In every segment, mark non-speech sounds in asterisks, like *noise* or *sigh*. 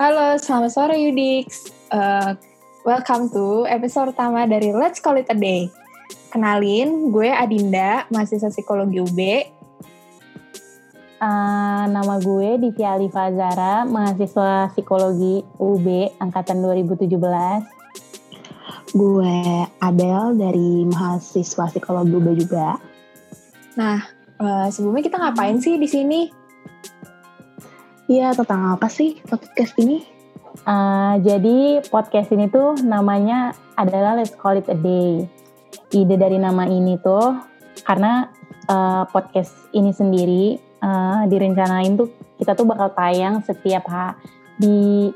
Halo, selamat sore Yudix. Uh, welcome to episode pertama dari Let's Call It A Day. Kenalin, gue Adinda, mahasiswa psikologi UB. Uh, nama gue Divya Alifa Zara, mahasiswa psikologi UB angkatan 2017. Gue Adel dari mahasiswa psikologi UB juga. Nah, uh, sebelumnya kita ngapain sih di sini? Iya, tentang apa sih podcast ini? Uh, jadi podcast ini tuh namanya adalah Let's Call It A Day. Ide dari nama ini tuh karena uh, podcast ini sendiri uh, direncanain tuh kita tuh bakal tayang setiap ha di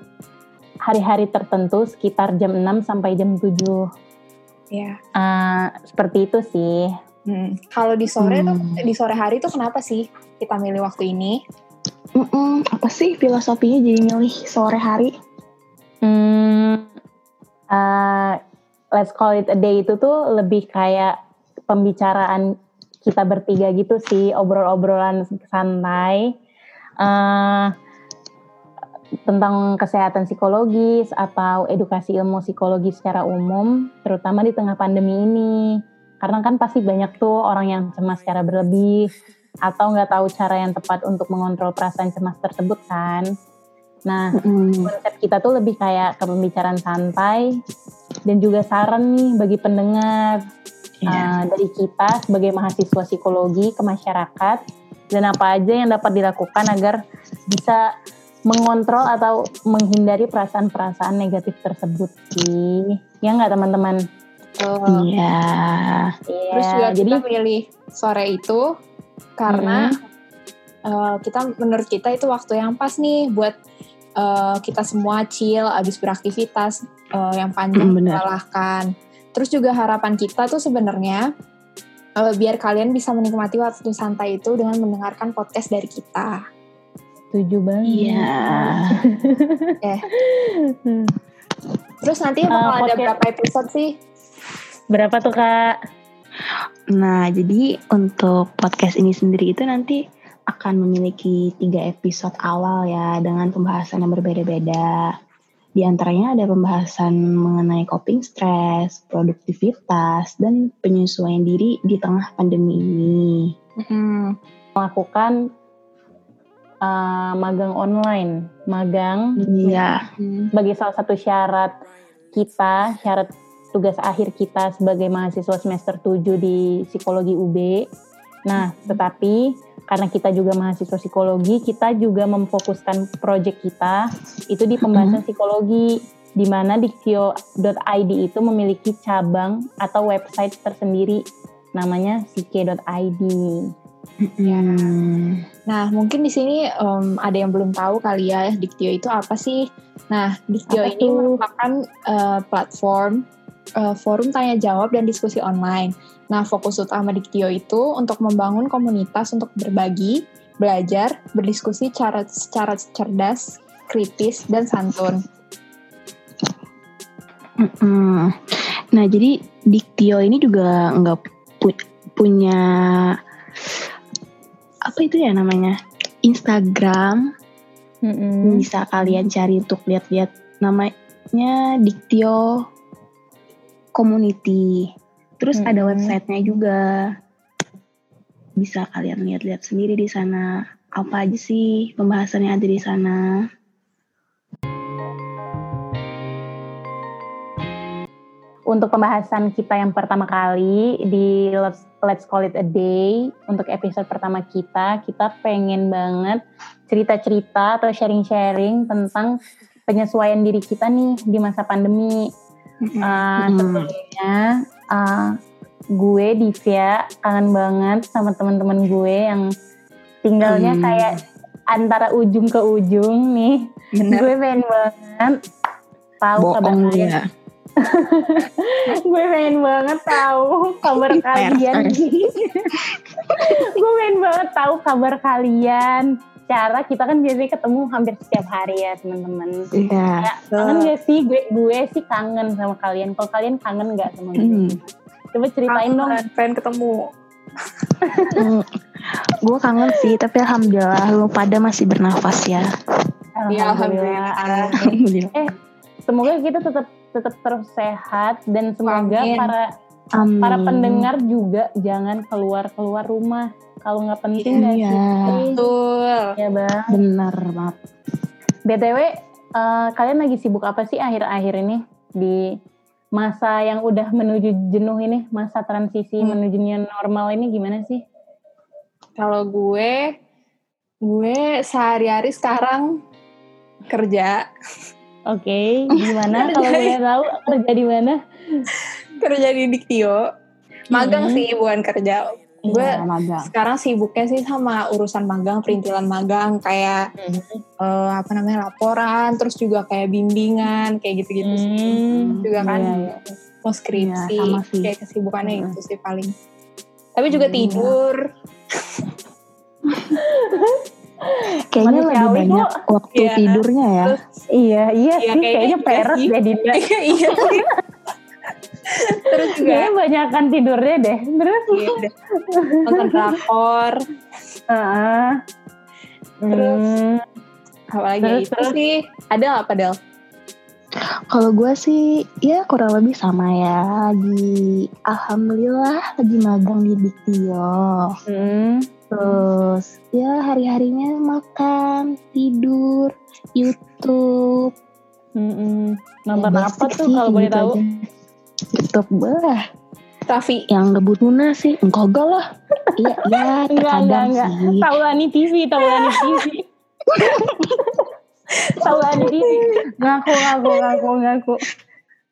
hari-hari tertentu sekitar jam 6 sampai jam 7. Iya. Uh, seperti itu sih. Hmm. Kalau di sore hmm. tuh di sore hari tuh kenapa sih kita milih waktu ini? Mm-mm, apa sih filosofinya jadi milih sore hari? Hmm, uh, let's call it a day itu tuh lebih kayak pembicaraan kita bertiga gitu sih, obrol-obrolan santai uh, tentang kesehatan psikologis atau edukasi ilmu psikologi secara umum, terutama di tengah pandemi ini. Karena kan pasti banyak tuh orang yang cemas secara berlebih, atau nggak tahu cara yang tepat untuk mengontrol perasaan cemas tersebut kan. Nah, mm. konsep kita tuh lebih kayak ke pembicaraan santai dan juga saran nih bagi pendengar yeah. Iya. uh, dari kita sebagai mahasiswa psikologi ke masyarakat dan apa aja yang dapat dilakukan agar bisa mengontrol atau menghindari perasaan-perasaan negatif tersebut sih. Ya nggak teman-teman? Oh. Iya. Yeah. Terus juga jadi pilih sore itu karena hmm. uh, kita menurut kita itu waktu yang pas nih buat uh, kita semua chill abis beraktivitas uh, yang panjang hmm, melelahkan. Terus juga harapan kita tuh sebenarnya uh, biar kalian bisa menikmati waktu santai itu dengan mendengarkan podcast dari kita. Setuju banget. Iya. *laughs* eh. Terus nanti bakal uh, ada berapa episode sih? Berapa tuh kak? Nah, jadi untuk podcast ini sendiri itu nanti akan memiliki tiga episode awal ya dengan pembahasan yang berbeda-beda. Di antaranya ada pembahasan mengenai coping stress, produktivitas, dan penyesuaian diri di tengah pandemi ini. Hmm. Melakukan uh, magang online, magang iya. sebagai salah satu syarat kita, syarat tugas akhir kita sebagai mahasiswa semester 7 di psikologi UB. Nah, tetapi karena kita juga mahasiswa psikologi, kita juga memfokuskan proyek kita itu di pembahasan psikologi di mana diktio.id itu memiliki cabang atau website tersendiri namanya psike.id. Ya. Nah, mungkin di sini um, ada yang belum tahu kali ya Diktio itu apa sih? Nah, Diktio apa ini itu? merupakan uh, platform uh, forum tanya jawab dan diskusi online. Nah, fokus utama Diktio itu untuk membangun komunitas untuk berbagi, belajar, berdiskusi cara, secara cerdas, kritis, dan santun. Nah, jadi Diktio ini juga nggak pu punya apa itu ya namanya Instagram. Mm-hmm. Bisa kalian cari untuk lihat-lihat namanya Diktio community. Terus hmm. ada websitenya juga. Bisa kalian lihat-lihat sendiri di sana. Apa aja sih pembahasannya ada di sana. Untuk pembahasan kita yang pertama kali di Let's, Let's Call It A Day, untuk episode pertama kita, kita pengen banget cerita-cerita atau sharing-sharing tentang penyesuaian diri kita nih di masa pandemi Uh, sebelumnya uh, gue Divya kangen banget sama teman-teman gue yang tinggalnya hmm. kayak antara ujung ke ujung nih. Bener. Gue pengen banget tahu kabar kalian. *laughs* Ya. *laughs* gue pengen banget tahu kabar kalian. gue pengen banget tahu kabar kalian cara kita kan biasanya ketemu hampir setiap hari ya teman-teman. Iya. Yeah. Ya, kangen gak sih gue gue sih kangen sama kalian. Kalau kalian kangen gak sama gue? Hmm. Coba ceritain kangen, dong. Pengen ketemu. hmm. Gue kangen sih, tapi alhamdulillah lu pada masih bernafas ya. Ya, Alhamdulillah. Alhamdulillah. Eh, semoga kita tetap tetap terus sehat dan semoga Amin. para Amin. para pendengar juga jangan keluar keluar rumah kalau nggak penting nggak Iya. sih? Betul. Ya bang. Bener banget. btw eh, kalian lagi sibuk apa sih akhir-akhir ini di masa yang udah menuju jenuh ini masa transisi Hmm. menuju normal ini gimana sih? Kalau gue, gue sehari-hari sekarang kerja, Oke, *laughs* gimana kalau boleh tahu kerja di mana? kerja di Diktio. Magang Hmm. sih, bukan kerja. Gue Iya, sekarang sibuknya sih sama urusan magang, perintilan magang, kayak eh, apa namanya laporan, terus juga kayak bimbingan, kayak gitu-gitu sih. Hmm, Juga kan iya, iya. mau skripsi, Iya, sama sih. kayak kesibukannya Hmm. itu sih paling. Tapi juga Iya. tidur. *laughs* Kayaknya lebih banyak waktu Iya. tidurnya ya. Terus Iya, iya Iya, sih, kayaknya kayaknya iya peres deh Dinda. iya sih. Terus juga Kayaknya banyakan tidurnya deh. Terus, iya, nonton drakor, Heeh. Terus, Hmm, apalagi Terus, itu terus. sih. Ada apa Del? Kalau gue sih ya kurang lebih sama ya. Lagi alhamdulillah lagi magang di Diktio. hmm. Terus ya hari-harinya makan, tidur, YouTube. Mm-mm. Nonton Ya, apa tuh kalau boleh gitu tahu? aja. YouTube bah Raffi. yang ngebut Luna sih enggak enggak lah iya *laughs* iya Enggak, enggak, enggak. sih Taulani TV, Taulani TV. *laughs* Taulani TV. Ngaku, ngaku, ngaku, ngaku.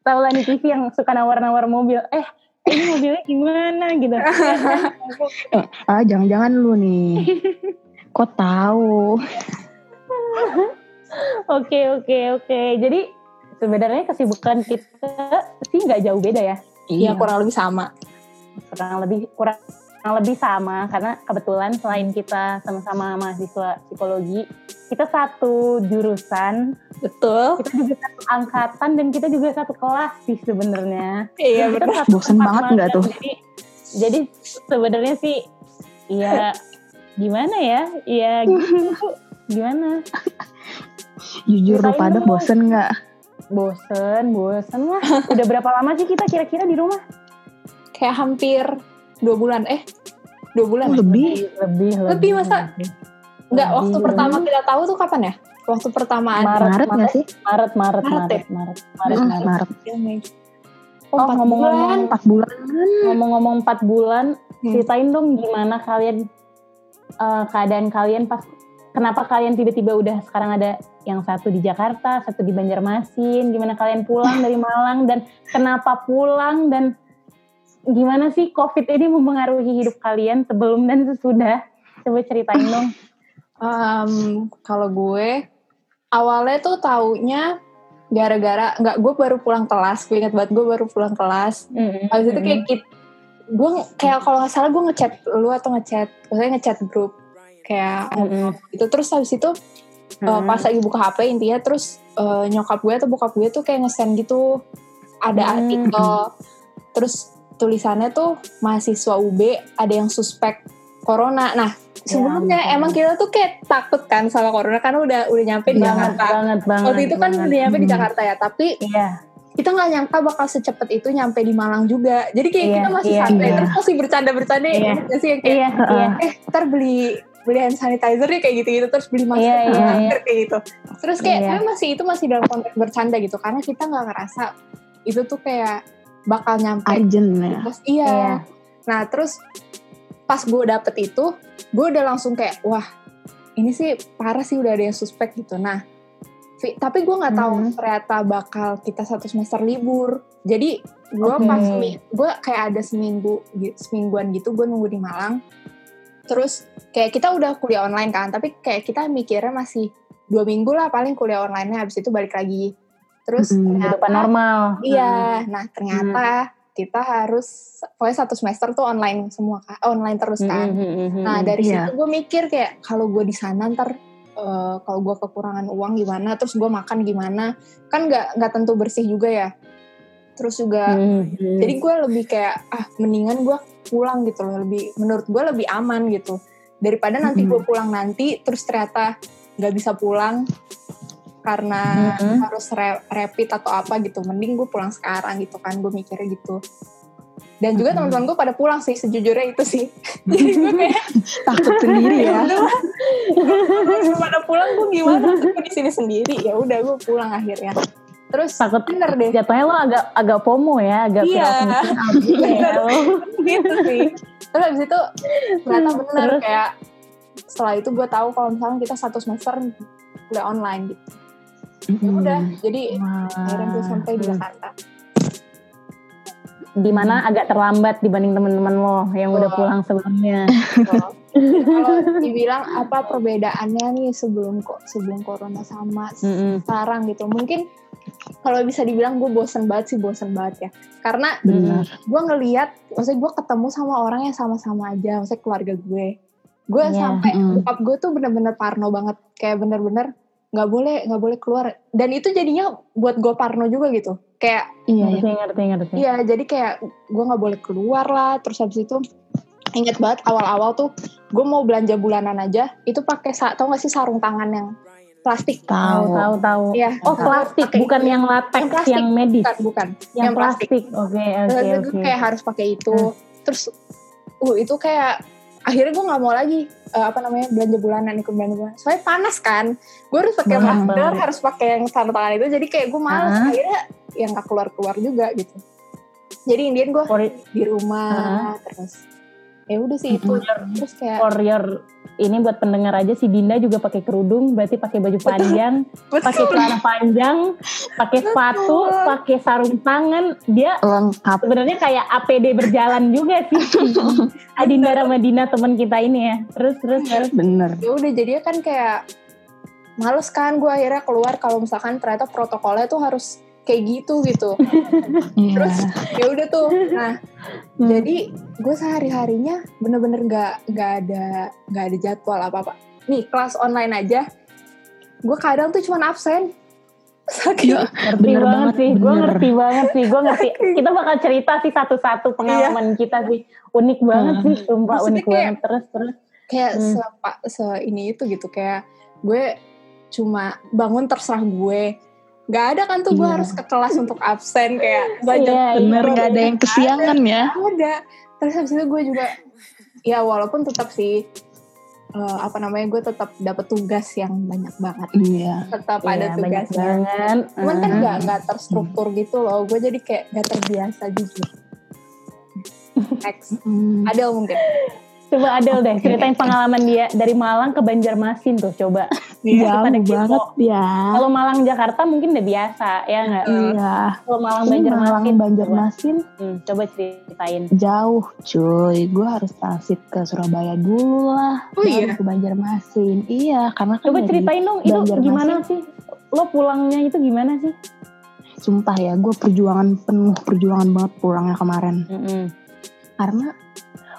Taulani TV yang suka nawar-nawar mobil. Eh, ini mobilnya gimana gitu. *laughs* Ngaku. ah jangan-jangan lu nih kok tahu Oke, oke, oke. Jadi sebenarnya kesibukan kita sih nggak jauh beda ya. Iya kurang lebih sama. kurang lebih kurang kurang lebih sama karena kebetulan selain kita sama-sama mahasiswa psikologi kita satu jurusan Betul. kita juga satu angkatan dan kita juga satu kelas sih sebenarnya Iya kita betul. satu Bosen tempat banget nggak magang. tuh? jadi, jadi sebenarnya sih ya gimana ya ya gitu *laughs* gimana jujur lu pada bosen nggak bosen bosen lah udah berapa lama sih kita kira-kira di rumah Kayak hampir dua bulan. Eh dua bulan. ya? lebih lebih Lebih, masa? Enggak. Waktu Lebih. pertama kita tahu tuh kapan ya? Waktu pertama Maret, Maret nggak sih Maret Maret Maret Maret ya? Maret Maret Mm, Maret Maret Oh, empat ngomong-ngomong empat bulan ngomong-ngomong 4 bulan, Hmm. ceritain dong gimana kalian eh, keadaan kalian pas kenapa kalian tiba-tiba udah sekarang ada yang satu di Jakarta, satu di Banjarmasin, gimana kalian pulang dari Malang dan kenapa pulang dan gimana sih COVID ini mempengaruhi hidup kalian sebelum dan sesudah? Coba ceritain dong. Em, kalau gue awalnya tuh taunya gara-gara nggak gue baru pulang kelas gue ingat banget gue baru pulang kelas habis itu kayak kit, gue kayak kalau nggak salah gue ngechat lu atau ngechat maksudnya ngechat grup kayak Mm-mm. itu terus habis itu eh, Mm-mm. pas lagi buka HP intinya terus eh, nyokap gue atau bokap gue tuh kayak nge-send gitu ada Hmm. artikel terus tulisannya tuh mahasiswa UB ada yang suspek corona nah sebelumnya ampun. emang kita tuh kayak takut kan sama corona karena udah udah nyampe di banget Jakarta banget banget. waktu itu kan banget. udah nyampe di Hmm. Jakarta ya tapi Iya. kita nggak nyangka bakal secepat itu nyampe di Malang juga jadi kayak Iya, kita masih iya, santai iya. terus masih bercanda-bercanda Iya. ingat nggak sih yang kayak Iya, iya. eh ntar beli beli hand sanitizer ya kayak gitu-gitu terus beli masker beli iya, masker kayak gitu terus kayak Iya. tapi masih itu masih dalam konteks bercanda gitu karena kita nggak ngerasa itu tuh kayak bakal nyampe urgent ya terus iya. Iya. nah terus pas gue dapet itu gue udah langsung kayak wah ini sih parah sih udah ada yang suspek gitu nah tapi gue nggak tahu Mhm. ternyata bakal kita satu semester libur jadi gue Oke. pas gue kayak ada seminggu semingguan gitu gue nunggu di Malang terus kayak kita udah kuliah online kan tapi kayak kita mikirnya masih dua minggu lah paling kuliah online-nya habis itu balik lagi terus Mm-mm. ternyata normal. Iya, nah ternyata kita harus pokoknya satu semester tuh online semua kan, online terus kan. Mm-hmm. Nah dari Iya. situ gue mikir kayak kalau gue di sana ntar eh, kalau gue kekurangan uang gimana, terus gue makan gimana, kan nggak nggak tentu bersih juga ya. Terus juga, Mm-hmm. jadi gue lebih kayak ah mendingan gue pulang gitu loh, lebih menurut gue lebih aman gitu. Daripada nanti gue pulang nanti terus ternyata nggak bisa pulang, karena mm-hmm. harus re- rapid atau apa gitu. Mending gue pulang sekarang gitu kan gue mikirnya gitu. Dan juga mm-hmm. teman-teman gue pada pulang sih sejujurnya itu sih. *laughs* Jadi gue kayak *laughs* takut sendiri ya. *laughs* Pada pulang gue gimana? Gue di sini sendiri. Ya udah gue pulang akhirnya terus takut bener deh jatuhnya lo agak agak pomo ya agak iya *laughs* *laughs* ya, gitu sih terus abis itu ternyata hmm, bener terus? kayak setelah itu gue tahu kalau misalnya kita satu semester kuliah online gitu ya udah jadi akhirnya gue sampai di Jakarta di mana hmm. agak terlambat dibanding teman-teman lo yang oh. udah pulang sebelumnya. Oh. *laughs* Kalau dibilang apa perbedaannya nih sebelum kok sebelum corona sama mm -hmm. sekarang gitu, mungkin kalau bisa dibilang gue bosen banget sih bosen banget ya, karena gue ngelihat, maksudnya gue ketemu sama orang yang sama-sama aja, maksudnya keluarga gue, gue yeah. sampai mm. bokap gue tuh bener-bener parno banget, kayak bener-bener nggak boleh nggak boleh keluar. Dan itu jadinya buat gue parno juga gitu. Kayak iya ngerti iya. ngerti ngerti. Iya jadi kayak gue nggak boleh keluar lah. Terus habis itu inget banget awal-awal tuh gue mau belanja bulanan aja. Itu pakai tau gak sih sarung tangan yang plastik. Tahu tahu. tahu ya oh plastik. bukan itu. yang latex yang, plastik, yang medis. Bukan bukan. Yang, yang plastik. oke oke oke. kayak harus pakai itu. Hmm. terus uh itu kayak akhirnya gue nggak mau lagi uh, apa namanya belanja bulanan ikut belanja bulanan. Soalnya panas kan. Gue harus pakai masker harus pakai yang sarung tangan itu. Jadi kayak gue males. Uh-huh. akhirnya yang nggak keluar keluar juga gitu. Jadi Indian gue di rumah uh-huh. terus ya udah sih itu terus kayak for your ini buat pendengar aja si Dinda juga pakai kerudung berarti pakai baju panjang pakai celana panjang pakai sepatu pakai sarung tangan. Dia lengkap. sebenarnya kayak APD berjalan juga sih. *laughs* Adinda Ramadina teman kita ini ya. Terus terus terus. Bener. Ya udah jadinya kan kayak males kan gue akhirnya keluar kalau misalkan ternyata protokolnya tuh harus kayak gitu gitu *laughs* yeah. terus ya udah tuh nah hmm. jadi gue sehari harinya bener-bener nggak nggak ada nggak ada jadwal apa apa nih kelas online aja gue kadang tuh cuma absen Sakit. Ya, ngerti banget sih, gue ngerti banget sih, gue ngerti. Kita bakal cerita sih satu-satu pengalaman iya. kita sih, unik banget hmm. sih, sumpah Maksudnya unik kayak, banget terus terus. Kayak hmm. se, se ini itu gitu, kayak gue cuma bangun terserah gue, Gak ada kan tuh gue iya. harus ke kelas untuk absen kayak belajar iya, bener gak ada yang kesiangan ada, ya. Ada. Terus habis itu gue juga ya walaupun tetap sih uh, apa namanya gue tetap dapat tugas yang banyak banget. Iya. Tetap iya, ada tugasnya. banget. cuman kan nggak nggak terstruktur gitu loh. Gue jadi kayak gak terbiasa jujur. *laughs* Next. Ada mungkin Coba Adel deh, ceritain pengalaman dia dari Malang ke Banjarmasin tuh, coba. Iya, banget ya. Kalau Malang Jakarta mungkin udah biasa, ya nggak? Iya. Kalau Malang Banjarmasin, Malang Banjarmasin, coba. Hmm, coba ceritain. Jauh, cuy. Gue harus transit ke Surabaya dulu lah. Oh iya. Ke Banjarmasin. Iya, karena kan Coba ceritain dong, itu gimana sih? Lo pulangnya itu gimana sih? Sumpah ya, gue perjuangan penuh perjuangan banget pulangnya kemarin. Mm -hmm. Karena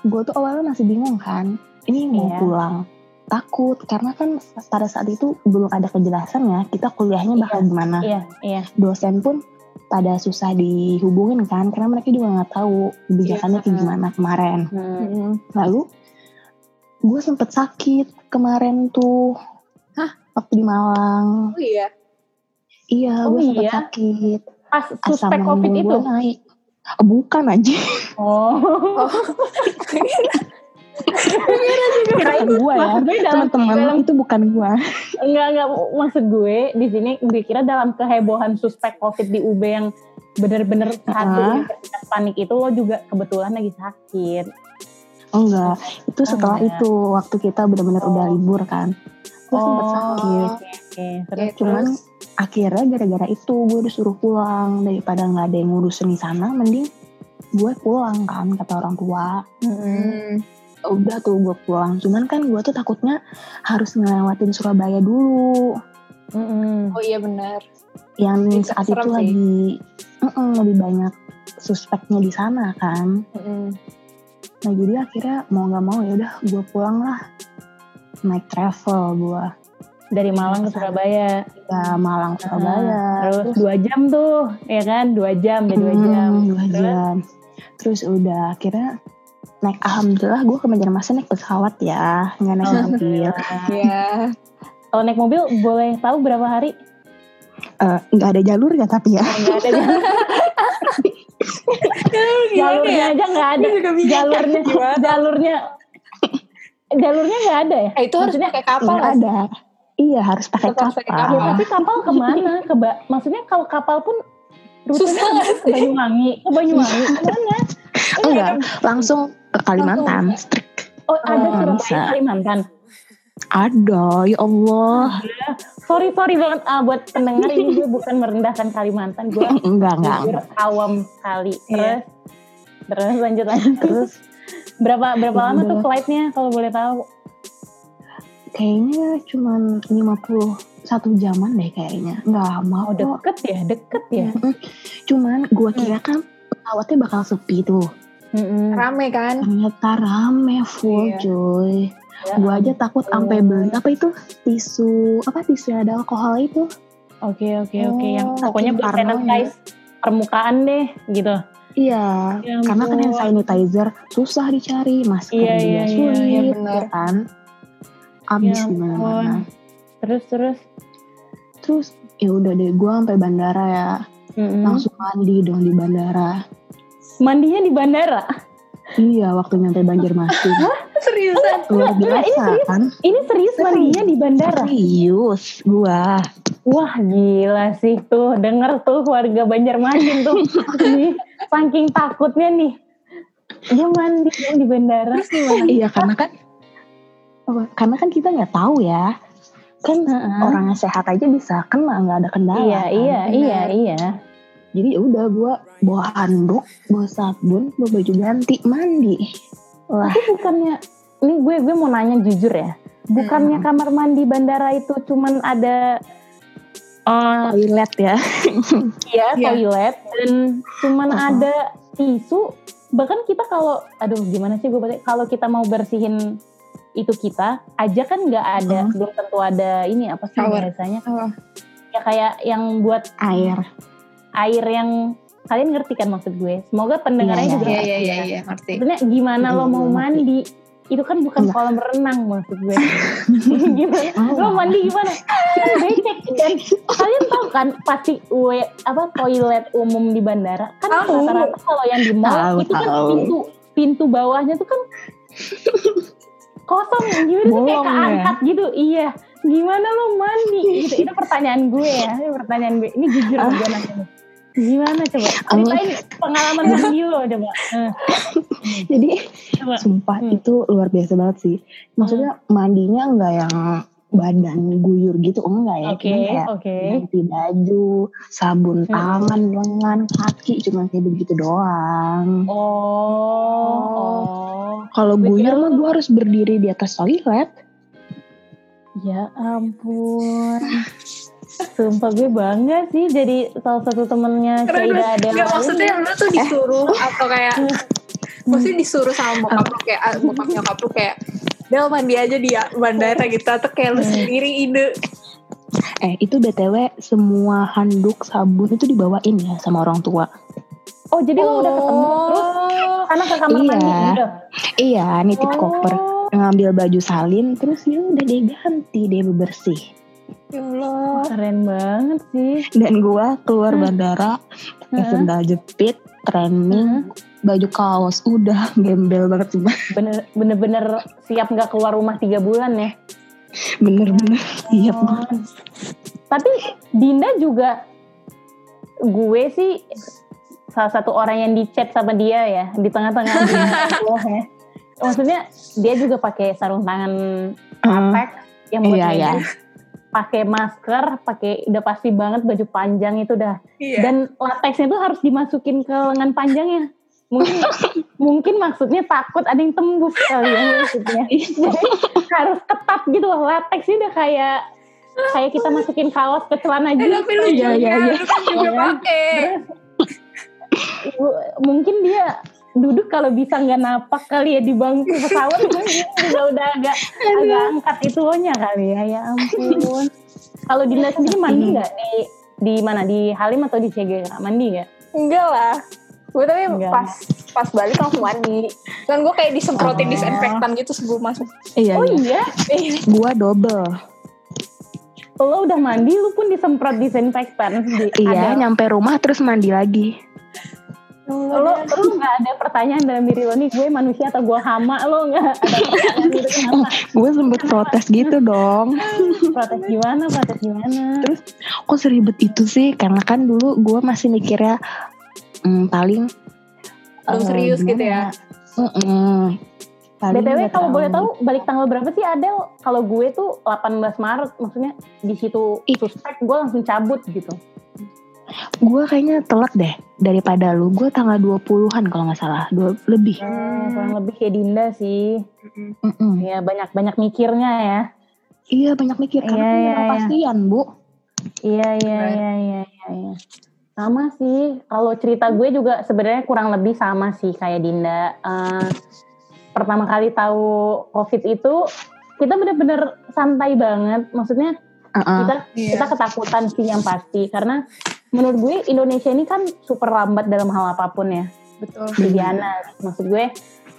gue tuh awalnya masih bingung kan ini mau yeah. pulang takut karena kan pada saat itu belum ada kejelasan ya kita kuliahnya bakal yeah. gimana yeah, yeah. dosen pun pada susah dihubungin kan karena mereka juga nggak tahu kebijakannya yeah. kayak gimana kemarin hmm. lalu gue sempet sakit kemarin tuh Hah? waktu di Malang oh iya iya oh, gue sempet iya? sakit pas suspek covid itu naik bukan aja. Oh. oh. Kirain gue ya, teman-teman itu bukan gue. Enggak enggak maksud gue di sini gue kira dalam kehebohan suspek covid di UB yang bener-bener satu uh -huh. panik itu lo juga kebetulan lagi sakit. Oh enggak, itu setelah oh, itu waktu kita bener-bener oh. udah libur kan. Gue oh, sempet sakit. Okay, okay. Terus, Cuman terus akhirnya gara-gara itu gue disuruh pulang daripada nggak ada yang ngurusin di sana mending gue pulang kan kata orang tua hmm. udah tuh gue pulang cuman kan gue tuh takutnya harus ngelewatin Surabaya dulu hmm. oh iya benar yang itu saat itu sih. lagi mm -mm, lebih banyak suspeknya di sana kan hmm. nah jadi akhirnya mau nggak mau ya udah gue pulang lah naik travel gue dari Malang ke Surabaya. Ya Malang Surabaya. Ah, terus, terus dua jam tuh, ya kan? Dua jam, ya dua hmm, jam. Dua terus, jam. Terus udah akhirnya naik alhamdulillah gue ke Banjarmasin naik pesawat ya, nggak naik mobil. Iya. Kalau naik mobil boleh tahu berapa hari? Eh, nggak ada jalurnya tapi ya. nggak ada jalur. *laughs* jalurnya aja nggak ada. Jalurnya, jalurnya, jalurnya nggak ada ya. Eh, itu harus Maksudnya pakai kapal ada. Iya harus pakai kapal. Ya, kapal. tapi kapal ke mana? Ke Ba- maksudnya kalau kapal pun rutenya Susah nggak ke Banyuwangi, ke Banyuwangi ke mana? Enggak, langsung ke Kalimantan. Strik. Oh ada Oh, Surabaya bisa. Kalimantan. Ada, ya Allah. Sorry sorry banget ah, buat pendengar ini gue bukan merendahkan Kalimantan, gue *laughs* Enggak, enggak. jujur awam sekali. Terus Iya. terus lanjut lanjut. Terus Berapa berapa lama tuh flightnya kalau boleh tahu? Kayaknya cuman 51 jaman deh kayaknya. Enggak lama Oh deket ya, deket ya. Cuman gua kira kan pesawatnya bakal sepi tuh. Mm-mm. Rame kan? Ternyata rame full Iya. cuy. Ya Gua aja takut sampai beli apa itu tisu apa tisu yang ada alkohol itu. Oke oke oke yang Oh, pokoknya saking buat parnonya. sanitize permukaan deh gitu. Iya, Ya karena kan ampun. sanitizer susah dicari, masker Iya, juga iya, iya, sulit, iya, ya benar. kan? Abis Ya di mana-mana. Terus terus. Terus ya udah deh, gua sampai bandara ya, Mm-mm. langsung mandi dong di bandara. Mandinya di bandara. Iya, waktu nyampe Banjarmasin. *laughs* Seriusan? Luar Enggak, ini biasa kan? Ini serius Serius. mandinya di bandara. Serius, gua. Wah gila sih tuh denger tuh warga Banjarmasin tuh *laughs* nih saking takutnya nih dia mandi di bandara Iya, karena kan apa, karena kan kita nggak tahu ya. Kan Heeh. orangnya sehat aja bisa kena nggak ada kendala. iya kan? iya benar. iya iya Jadi ya udah gua bawa handuk, bawa sabun, bawa baju ganti, mandi. Wah, tapi bukannya ini gue gue mau nanya jujur ya bukannya Hmm. kamar mandi bandara itu cuman ada eh toilet ya. *laughs* iya Iya. toilet dan cuman Uh-huh. ada tisu bahkan kita kalau aduh gimana sih gue kalau kita mau bersihin itu kita aja kan nggak ada Hmm. belum tentu ada ini apa sih Shower. biasanya Oh. ya kayak yang buat Air. air yang kalian ngerti kan maksud gue semoga pendengarnya Iya, juga Iya, ngerti iya, iya, ya. iya, ngerti. Sebenarnya gimana lo Iya, mau ngerti. mandi itu kan bukan Enggak. kolam renang maksud gue *laughs* gimana Oh. lo mandi gimana becek dan kalian tahu kan pasti we, apa toilet umum di bandara kan rata-rata kalau yang di mall itu kan tahu. pintu pintu bawahnya tuh kan *laughs* kosong gimana sih kayak ya? keangkat gitu. Iya. Gimana lo mandi? Gitu itu *laughs* pertanyaan gue ya. Ini pertanyaan gue. Ini jujur Ah. gue nanya gimana coba? Ceritain pengalaman mandi lo coba. Eh, Jadi coba. sumpah Hmm. itu luar biasa banget sih. Maksudnya mandinya nggak yang badan guyur gitu enggak ya. oke Cuman kayak oke ganti baju, sabun Hmm. tangan, lengan, kaki cuma kayak begitu doang. oh oh Kalau guyur mah gue harus berdiri di atas toilet. Ya ampun. Sumpah gue bangga sih jadi salah satu temennya Keren ada Nggak, maksudnya lu tuh disuruh atau kayak *laughs* maksudnya disuruh sama bokap lu kayak ah, bokap nyokap lu kayak Del mandi aja di bandara gitu atau kayak lu sendiri ide Eh itu btw semua handuk sabun itu dibawain ya sama orang tua. Oh jadi lo udah ketemu terus karena ke kamar Iya. mandi udah. Iya nitip Oh. koper ngambil baju salin terus ya udah deh ganti deh bebersih. ya Allah Keren banget sih. Dan gua keluar Hmm. bandara pakai Heeh. sendal jepit, training, baju kaos, udah *laughs* gembel banget sih. Bener bener bener siap nggak keluar rumah tiga bulan ya. Bener-bener siap Oh. banget. Tapi Dinda juga gue sih salah satu orang yang dicet sama dia ya di tengah-tengah *laughs* ya. Maksudnya dia juga pakai sarung tangan latex yang buat Iya, iya. pakai masker, pakai udah pasti banget baju panjang itu udah. iya Dan latexnya itu harus dimasukin ke lengan panjangnya. Mungkin mungkin maksudnya takut ada yang tembus kali ya maksudnya. *laughs* Jadi harus ketat gitu loh. Latexnya udah kayak kayak kita masukin kaos ke celana Eh, tapi lu Iya, juga iya, iya. lu kan juga Iya. pakai Bu- mungkin dia duduk kalau bisa nggak napak kali ya di bangku pesawat juga udah agak agak angkat itunya kali ya ya ampun kalau Dinda sendiri mandi nggak di di mana di Halim atau di CGK mandi nggak enggak lah gue tapi Enggak. pas pas balik langsung mandi. Kan gue kayak disemprotin Oh. disinfektan gitu sebelum masuk. Iya, oh iya. iya? Gua double. lo udah mandi lu pun disemprot disinfektan. Di, iya ada. nyampe rumah terus mandi lagi. Lo lo nggak ada pertanyaan dalam diri lo nih gue manusia atau gue hama? Lo nggak ada pertanyaan gitu kenapa? *laughs* Gue sempet protes gitu dong. Protes gimana protes gimana? Terus kok seribet itu sih? Karena kan dulu gue masih mikirnya hmm, paling belum uh, serius gitu ya uh -uh. BTW kalau boleh tahu balik tanggal berapa sih Adel? Kalau gue tuh 18 Maret, maksudnya di situ suspek gue langsung cabut gitu. Gue kayaknya telat deh daripada lu. Gue tanggal 20-an kalau nggak salah, dua, lebih. Hmm, kurang lebih kayak Dinda sih. Iya, banyak-banyak mikirnya ya. Iya, banyak mikir karena iya, iya, kepastian, iya. Bu. Iya, iya, iya, iya, iya, iya. Sama sih. Kalau cerita gue juga sebenarnya kurang lebih sama sih kayak Dinda. Uh, pertama kali tahu COVID itu kita bener-bener santai banget. Maksudnya uh-uh. kita yeah. kita ketakutan sih yang pasti karena menurut gue Indonesia ini kan super lambat dalam hal apa pun ya. Betul. Diana, maksud gue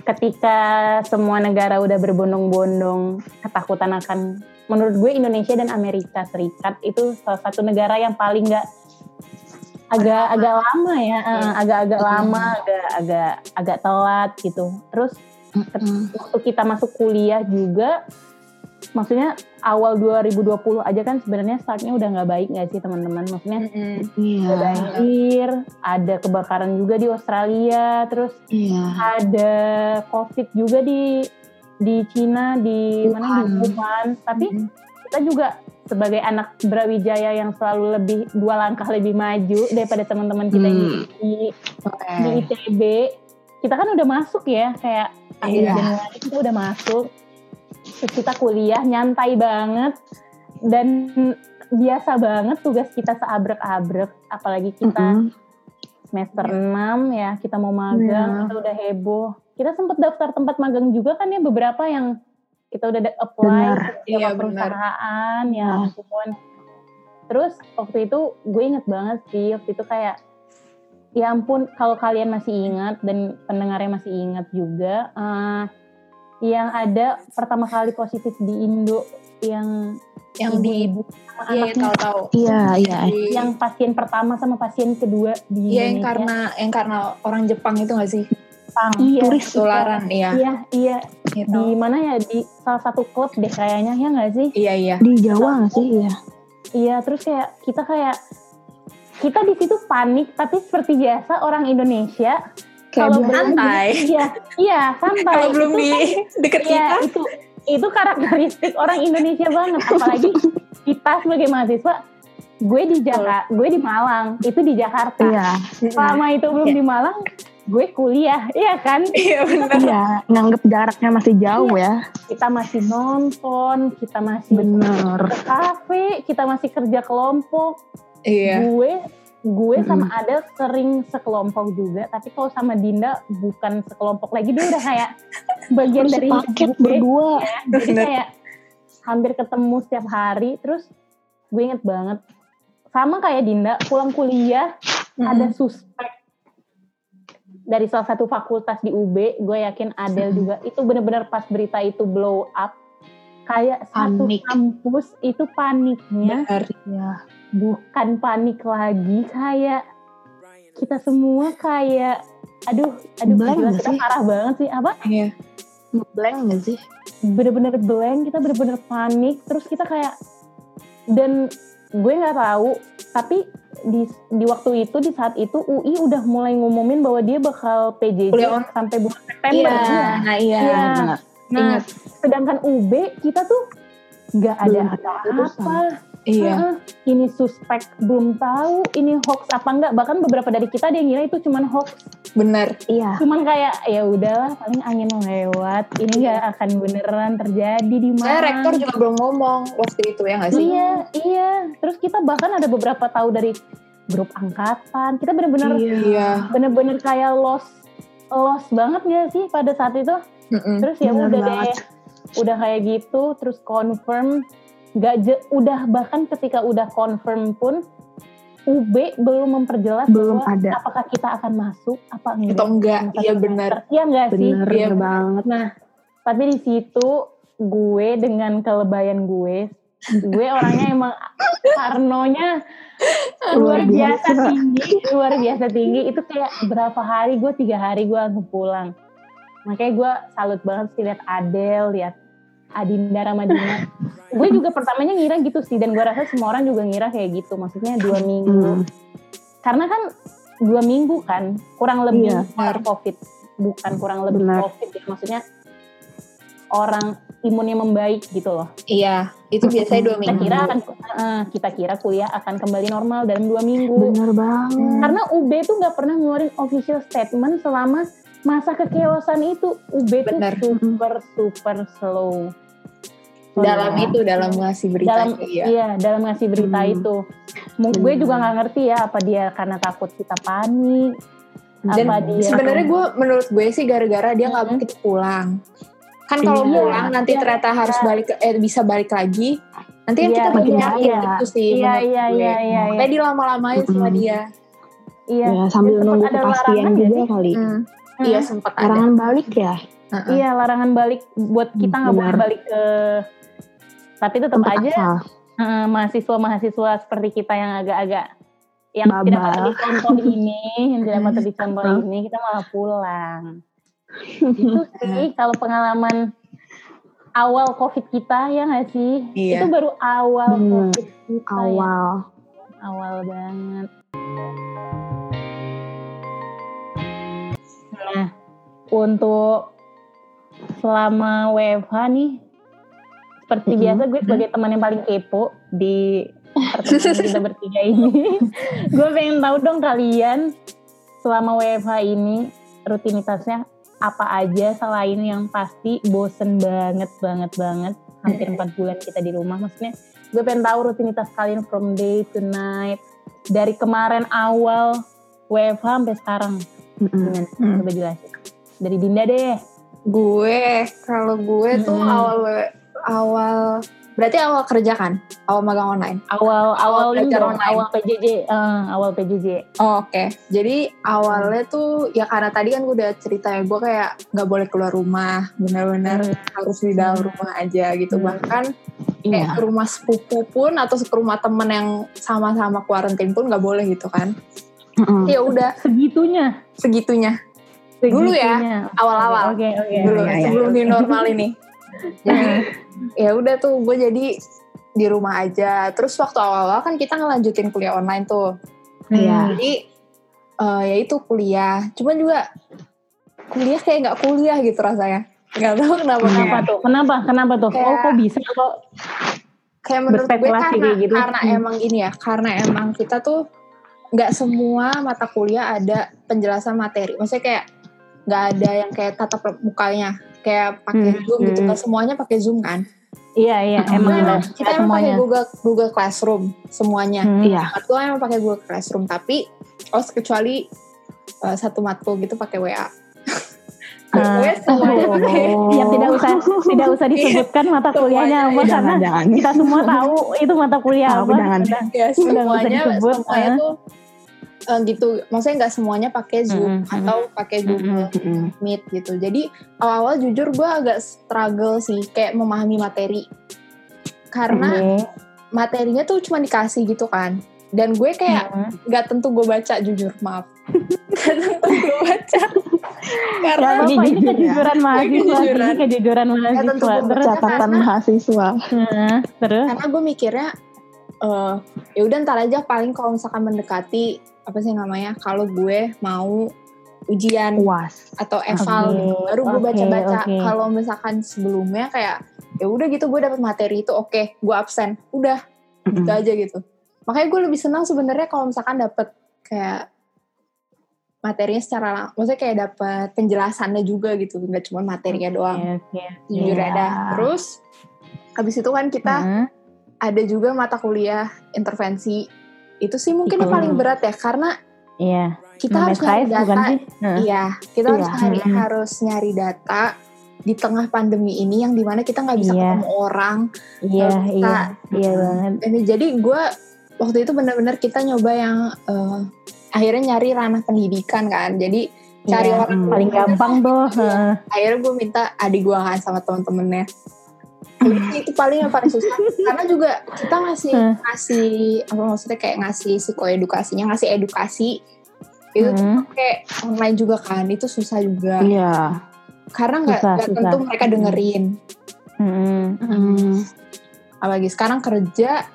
ketika semua negara udah berbondong-bondong ketakutan akan menurut gue Indonesia dan Amerika Serikat itu salah satu negara yang paling nggak agak agak lama ya, agak-agak lama, agak agak agak telat gitu. Terus waktu kita masuk kuliah juga maksudnya awal 2020 aja kan sebenarnya startnya udah nggak baik nggak sih teman-teman maksudnya mm-hmm. ada air ada kebakaran juga di Australia terus yeah. ada covid juga di di Cina di Wuhan. mana di Wuhan tapi mm-hmm. kita juga sebagai anak Brawijaya yang selalu lebih dua langkah lebih maju daripada teman-teman kita mm. di okay. di ITB kita kan udah masuk ya kayak akhir iya. Januari kita udah masuk terus kita kuliah nyantai banget dan biasa banget tugas kita seabrek-abrek apalagi kita mm -hmm. semester 6 ya kita mau magang yeah. kita udah heboh kita sempat daftar tempat magang juga kan ya beberapa yang kita udah apply ke iya, perusahaan ya ampun. Terus waktu itu gue inget banget sih waktu itu kayak ya ampun kalau kalian masih ingat dan pendengarnya masih ingat juga uh, yang ada pertama kali positif di Indo yang yang di ibu iya, iya tahu tahu iya iya. Yang pasien pertama sama pasien kedua di iya yang karena yang karena orang Jepang itu gak sih Jepang. Iya, turis tularan iya. Iya iya. Gitu. di mana ya? Di salah satu klub deh kayaknya ya nggak sih? Iya iya. Di Jawa nggak sih? Iya. Iya terus kayak kita kayak kita di situ panik tapi seperti biasa orang Indonesia kalau santai. iya iya santai. Kalau belum di kan, deket ya, kita. itu itu karakteristik orang Indonesia banget. Apalagi kita sebagai mahasiswa gue di Jakarta gue di Malang itu di Jakarta. Iya, selama itu belum iya. di Malang gue kuliah iya kan *laughs* iya benar iya nganggep jaraknya masih jauh iya. ya kita masih nonton kita masih bener ke kafe kita masih kerja kelompok Iya. Gue gue sama mm-hmm. Adel sering sekelompok juga, tapi kalau sama Dinda bukan sekelompok lagi, dia udah kayak bagian dari paket berdua. Ya. Jadi kayak hampir ketemu setiap hari. Terus gue inget banget, sama kayak Dinda, pulang kuliah mm-hmm. ada suspek dari salah satu fakultas di UB, gue yakin Adel juga itu bener-bener pas berita itu blow up, kayak Panik. satu kampus itu paniknya. Benar, ya bukan panik lagi kayak kita semua kayak aduh aduh blank gila, kita sih? parah banget sih apa iya blank gak sih bener-bener blank kita bener-bener panik terus kita kayak dan gue nggak tahu tapi di di waktu itu di saat itu UI udah mulai ngumumin bahwa dia bakal PJJ sampai bulan September iya, ya. nah iya, iya. nah Ingat. sedangkan UB kita tuh nggak ada apa-apa Iya. Ini suspek belum tahu ini hoax apa enggak. Bahkan beberapa dari kita dia ngira itu cuma hoax. Bener. Iya. Cuman kayak ya udahlah paling angin lewat. Ini nggak akan beneran terjadi di mana. Saya rektor juga belum ngomong waktu itu ya nggak sih? Iya, iya. Terus kita bahkan ada beberapa tahu dari grup angkatan. Kita bener-bener iya. bener-bener kayak lost lost banget gak sih pada saat itu? Mm -mm, terus ya udah deh, udah kayak gitu, terus confirm nggak je, udah bahkan ketika udah confirm pun UB belum memperjelas belum bahwa ada. apakah kita akan masuk apa enggak. atau enggak iya benar. iya enggak sih? Bener iya banget. Nah tapi di situ gue dengan kelebayan gue gue orangnya emang parnonya luar biasa tinggi, luar biasa tinggi. Itu kayak berapa hari gue tiga hari gue langsung pulang. Makanya gue salut banget sih lihat Adele, lihat Adinda Ramadina. *laughs* gue juga pertamanya ngira gitu sih, dan gue rasa semua orang juga ngira kayak gitu. Maksudnya dua minggu. Hmm. Karena kan dua minggu kan, kurang lebih iya, COVID, bukan kurang lebih Benar. COVID ya. Maksudnya orang imunnya membaik gitu loh. Iya, itu biasanya dua minggu. Kita kira akan uh, kita kira kuliah akan kembali normal dalam dua minggu. Bener banget. Karena UB tuh nggak pernah ngeluarin official statement selama masa kekeosan itu. UB Bener. tuh super super slow. Dalam ya. itu dalam ngasih berita dalam, iya. iya dalam ngasih berita hmm. itu hmm. gue juga nggak ngerti ya apa dia karena takut kita panik dan sebenarnya gue menurut gue sih gara-gara dia nggak hmm. begitu pulang kan kalau iya, pulang nanti iya, ternyata iya. harus balik eh bisa balik lagi nanti kan iya, kita bagi iya, iya. gitu sih iya iya iya iya makanya dilama-lamain mm -hmm. sama dia iya ya, sambil nunggu kepastian juga ya? kali hmm. Hmm. iya sempat larangan ada. balik ya uh -uh. iya larangan balik buat kita nggak boleh balik ke tapi tetap Tempat aja uh, mahasiswa mahasiswa seperti kita yang agak-agak yang Baba. tidak patut dicontoh ini yang tidak patut dicontoh ini kita malah pulang *laughs* itu sih kalau pengalaman awal covid kita ya nggak sih iya. itu baru awal hmm, covid kita ya. awal ya. awal banget nah untuk selama WFH nih seperti mm -hmm. biasa gue sebagai teman yang paling kepo di pertemuan kita *laughs* bertiga ini. *laughs* Gue pengen tahu dong kalian selama WFH ini rutinitasnya apa aja selain yang pasti bosen banget banget banget hampir empat bulan kita di rumah. Maksudnya gue pengen tahu rutinitas kalian from day to night dari kemarin awal WFH sampai sekarang. Gimana? Mm. coba jelasin. Dari Dinda deh. Gue kalau gue tuh awal awal Berarti awal kerja kan? Awal magang online? Awal awal, awal online. Awal PJJ, uh, eh, awal PJJ. Oh, Oke, okay. jadi awalnya tuh ya karena tadi kan gue udah cerita ya gue kayak nggak boleh keluar rumah, benar-benar hmm. harus di dalam hmm. rumah aja gitu. Hmm. Bahkan kayak yeah. ke rumah sepupu pun atau ke rumah temen yang sama-sama kuarantin pun nggak boleh gitu kan? Hmm. Ya udah. Segitunya. Segitunya. Segitunya. Dulu ya, awal-awal. Okay. Okay, Dulu okay, sebelum okay. di normal ini. Jadi ya udah tuh gue jadi di rumah aja. Terus waktu awal-awal kan kita ngelanjutin kuliah online tuh. Iya. Hmm. Jadi uh, ya itu kuliah. Cuman juga kuliah kayak nggak kuliah gitu rasanya. Nggak tahu kenapa. Kenapa tuh? Kenapa? Kenapa tuh? Kayak, oh kok bisa kok? Kayak menurut gue karena gitu. karena hmm. emang gini ya. Karena emang kita tuh nggak semua mata kuliah ada penjelasan materi. Maksudnya kayak nggak ada yang kayak tatap mukanya kayak pakai hmm. Zoom gitu kan semuanya pakai Zoom kan Iya iya nah, emang nah, kita emang pakai Google Google Classroom semuanya. Hmm. Iya. Matkul emang pakai Google Classroom tapi oh kecuali uh, satu matkul gitu pakai WA. Uh, *laughs* oh. yang tidak usah tidak usah disebutkan mata kuliahnya apa karena kita semua tahu itu mata kuliah apa. Jangan. Ya, semuanya semuanya tuh uh, gitu. Maksudnya nggak semuanya pakai zoom mm -hmm. atau pakai google mm -hmm. meet gitu. Jadi awal-awal jujur gue agak struggle sih kayak memahami materi. Karena mm -hmm. materinya tuh cuma dikasih gitu kan. Dan gue kayak nggak mm -hmm. tentu gue baca jujur maaf. *laughs* Nggak tentu gue baca. Karena ya, ini, ini kejujuran mahasiswa. Ini kejujuran. mahasiswa. terus? catatan mahasiswa. Terus? Karena gue mikirnya uh, ya udah ntar aja paling kalau misalkan mendekati apa sih namanya kalau gue mau ujian was atau eval okay. gitu baru gue baca-baca okay. kalau misalkan sebelumnya kayak ya udah gitu gue dapet materi itu oke okay, gue absen udah mm-hmm. gitu aja gitu makanya gue lebih senang sebenarnya kalau misalkan dapet kayak materinya secara maksudnya kayak dapet penjelasannya juga gitu nggak cuma materinya doang okay, okay. jujur yeah. ada terus habis itu kan kita mm-hmm. ada juga mata kuliah intervensi itu sih mungkin yang paling berat ya karena iya. kita harus nyari data. Iya, kita iya. harus nyari hmm. harus nyari data di tengah pandemi ini yang di mana kita nggak bisa iya. ketemu orang. Iya, kita, iya, iya banget. Ini jadi gue waktu itu benar-benar kita nyoba yang uh, akhirnya nyari ranah pendidikan kan. Jadi cari iya, orang paling gampang tuh. Iya. Akhirnya gue minta adik gue kan sama temen-temennya itu paling yang paling susah karena juga kita ngasih hmm. ngasih apa maksudnya kayak ngasih psikoedukasinya ngasih edukasi itu hmm. kayak online juga kan itu susah juga iya karena nggak tentu mereka dengerin hmm. Hmm. apalagi sekarang kerja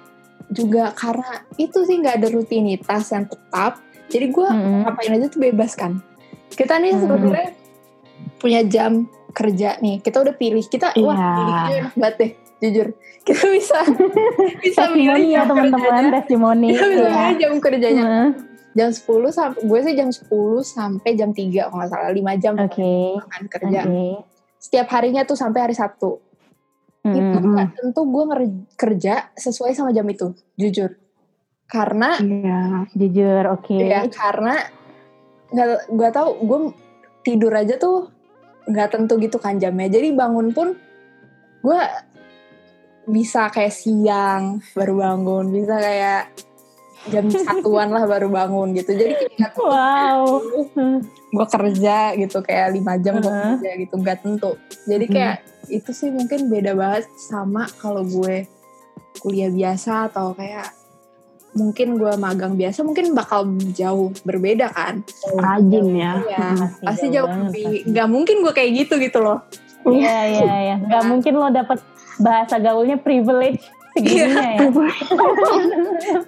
juga karena itu sih nggak ada rutinitas yang tetap jadi gue hmm. ngapain aja tuh bebas kan kita nih hmm. sebenarnya punya jam kerja nih kita udah pilih kita yeah. wah pilih enak banget deh jujur *laughs* kita bisa *laughs* bisa milih ya teman-teman testimoni kita bisa ya. jam kerjanya uh. jam 10 sampai gue sih jam 10 sampai jam 3 kalau nggak salah 5 jam okay. kan kerja okay. setiap harinya tuh sampai hari Sabtu mm. itu gak tentu gue kerja sesuai sama jam itu jujur karena yeah. jujur oke okay. ya karena nggak gue tau gue tidur aja tuh nggak tentu gitu kan jamnya jadi bangun pun gue bisa kayak siang baru bangun bisa kayak jam satuan lah baru bangun gitu jadi kayak *laughs* wow gue kerja gitu kayak lima jam gue uh-huh. kerja gitu nggak tentu jadi hmm. kayak hmm. itu sih mungkin beda banget sama kalau gue kuliah biasa atau kayak mungkin gue magang biasa mungkin bakal jauh berbeda kan? Rajin ya, ya pasti jauh lebih nggak mungkin gue kayak gitu gitu loh. Iya iya iya. *laughs* Nggak mungkin lo dapet bahasa gaulnya privilege segininya ya. *laughs*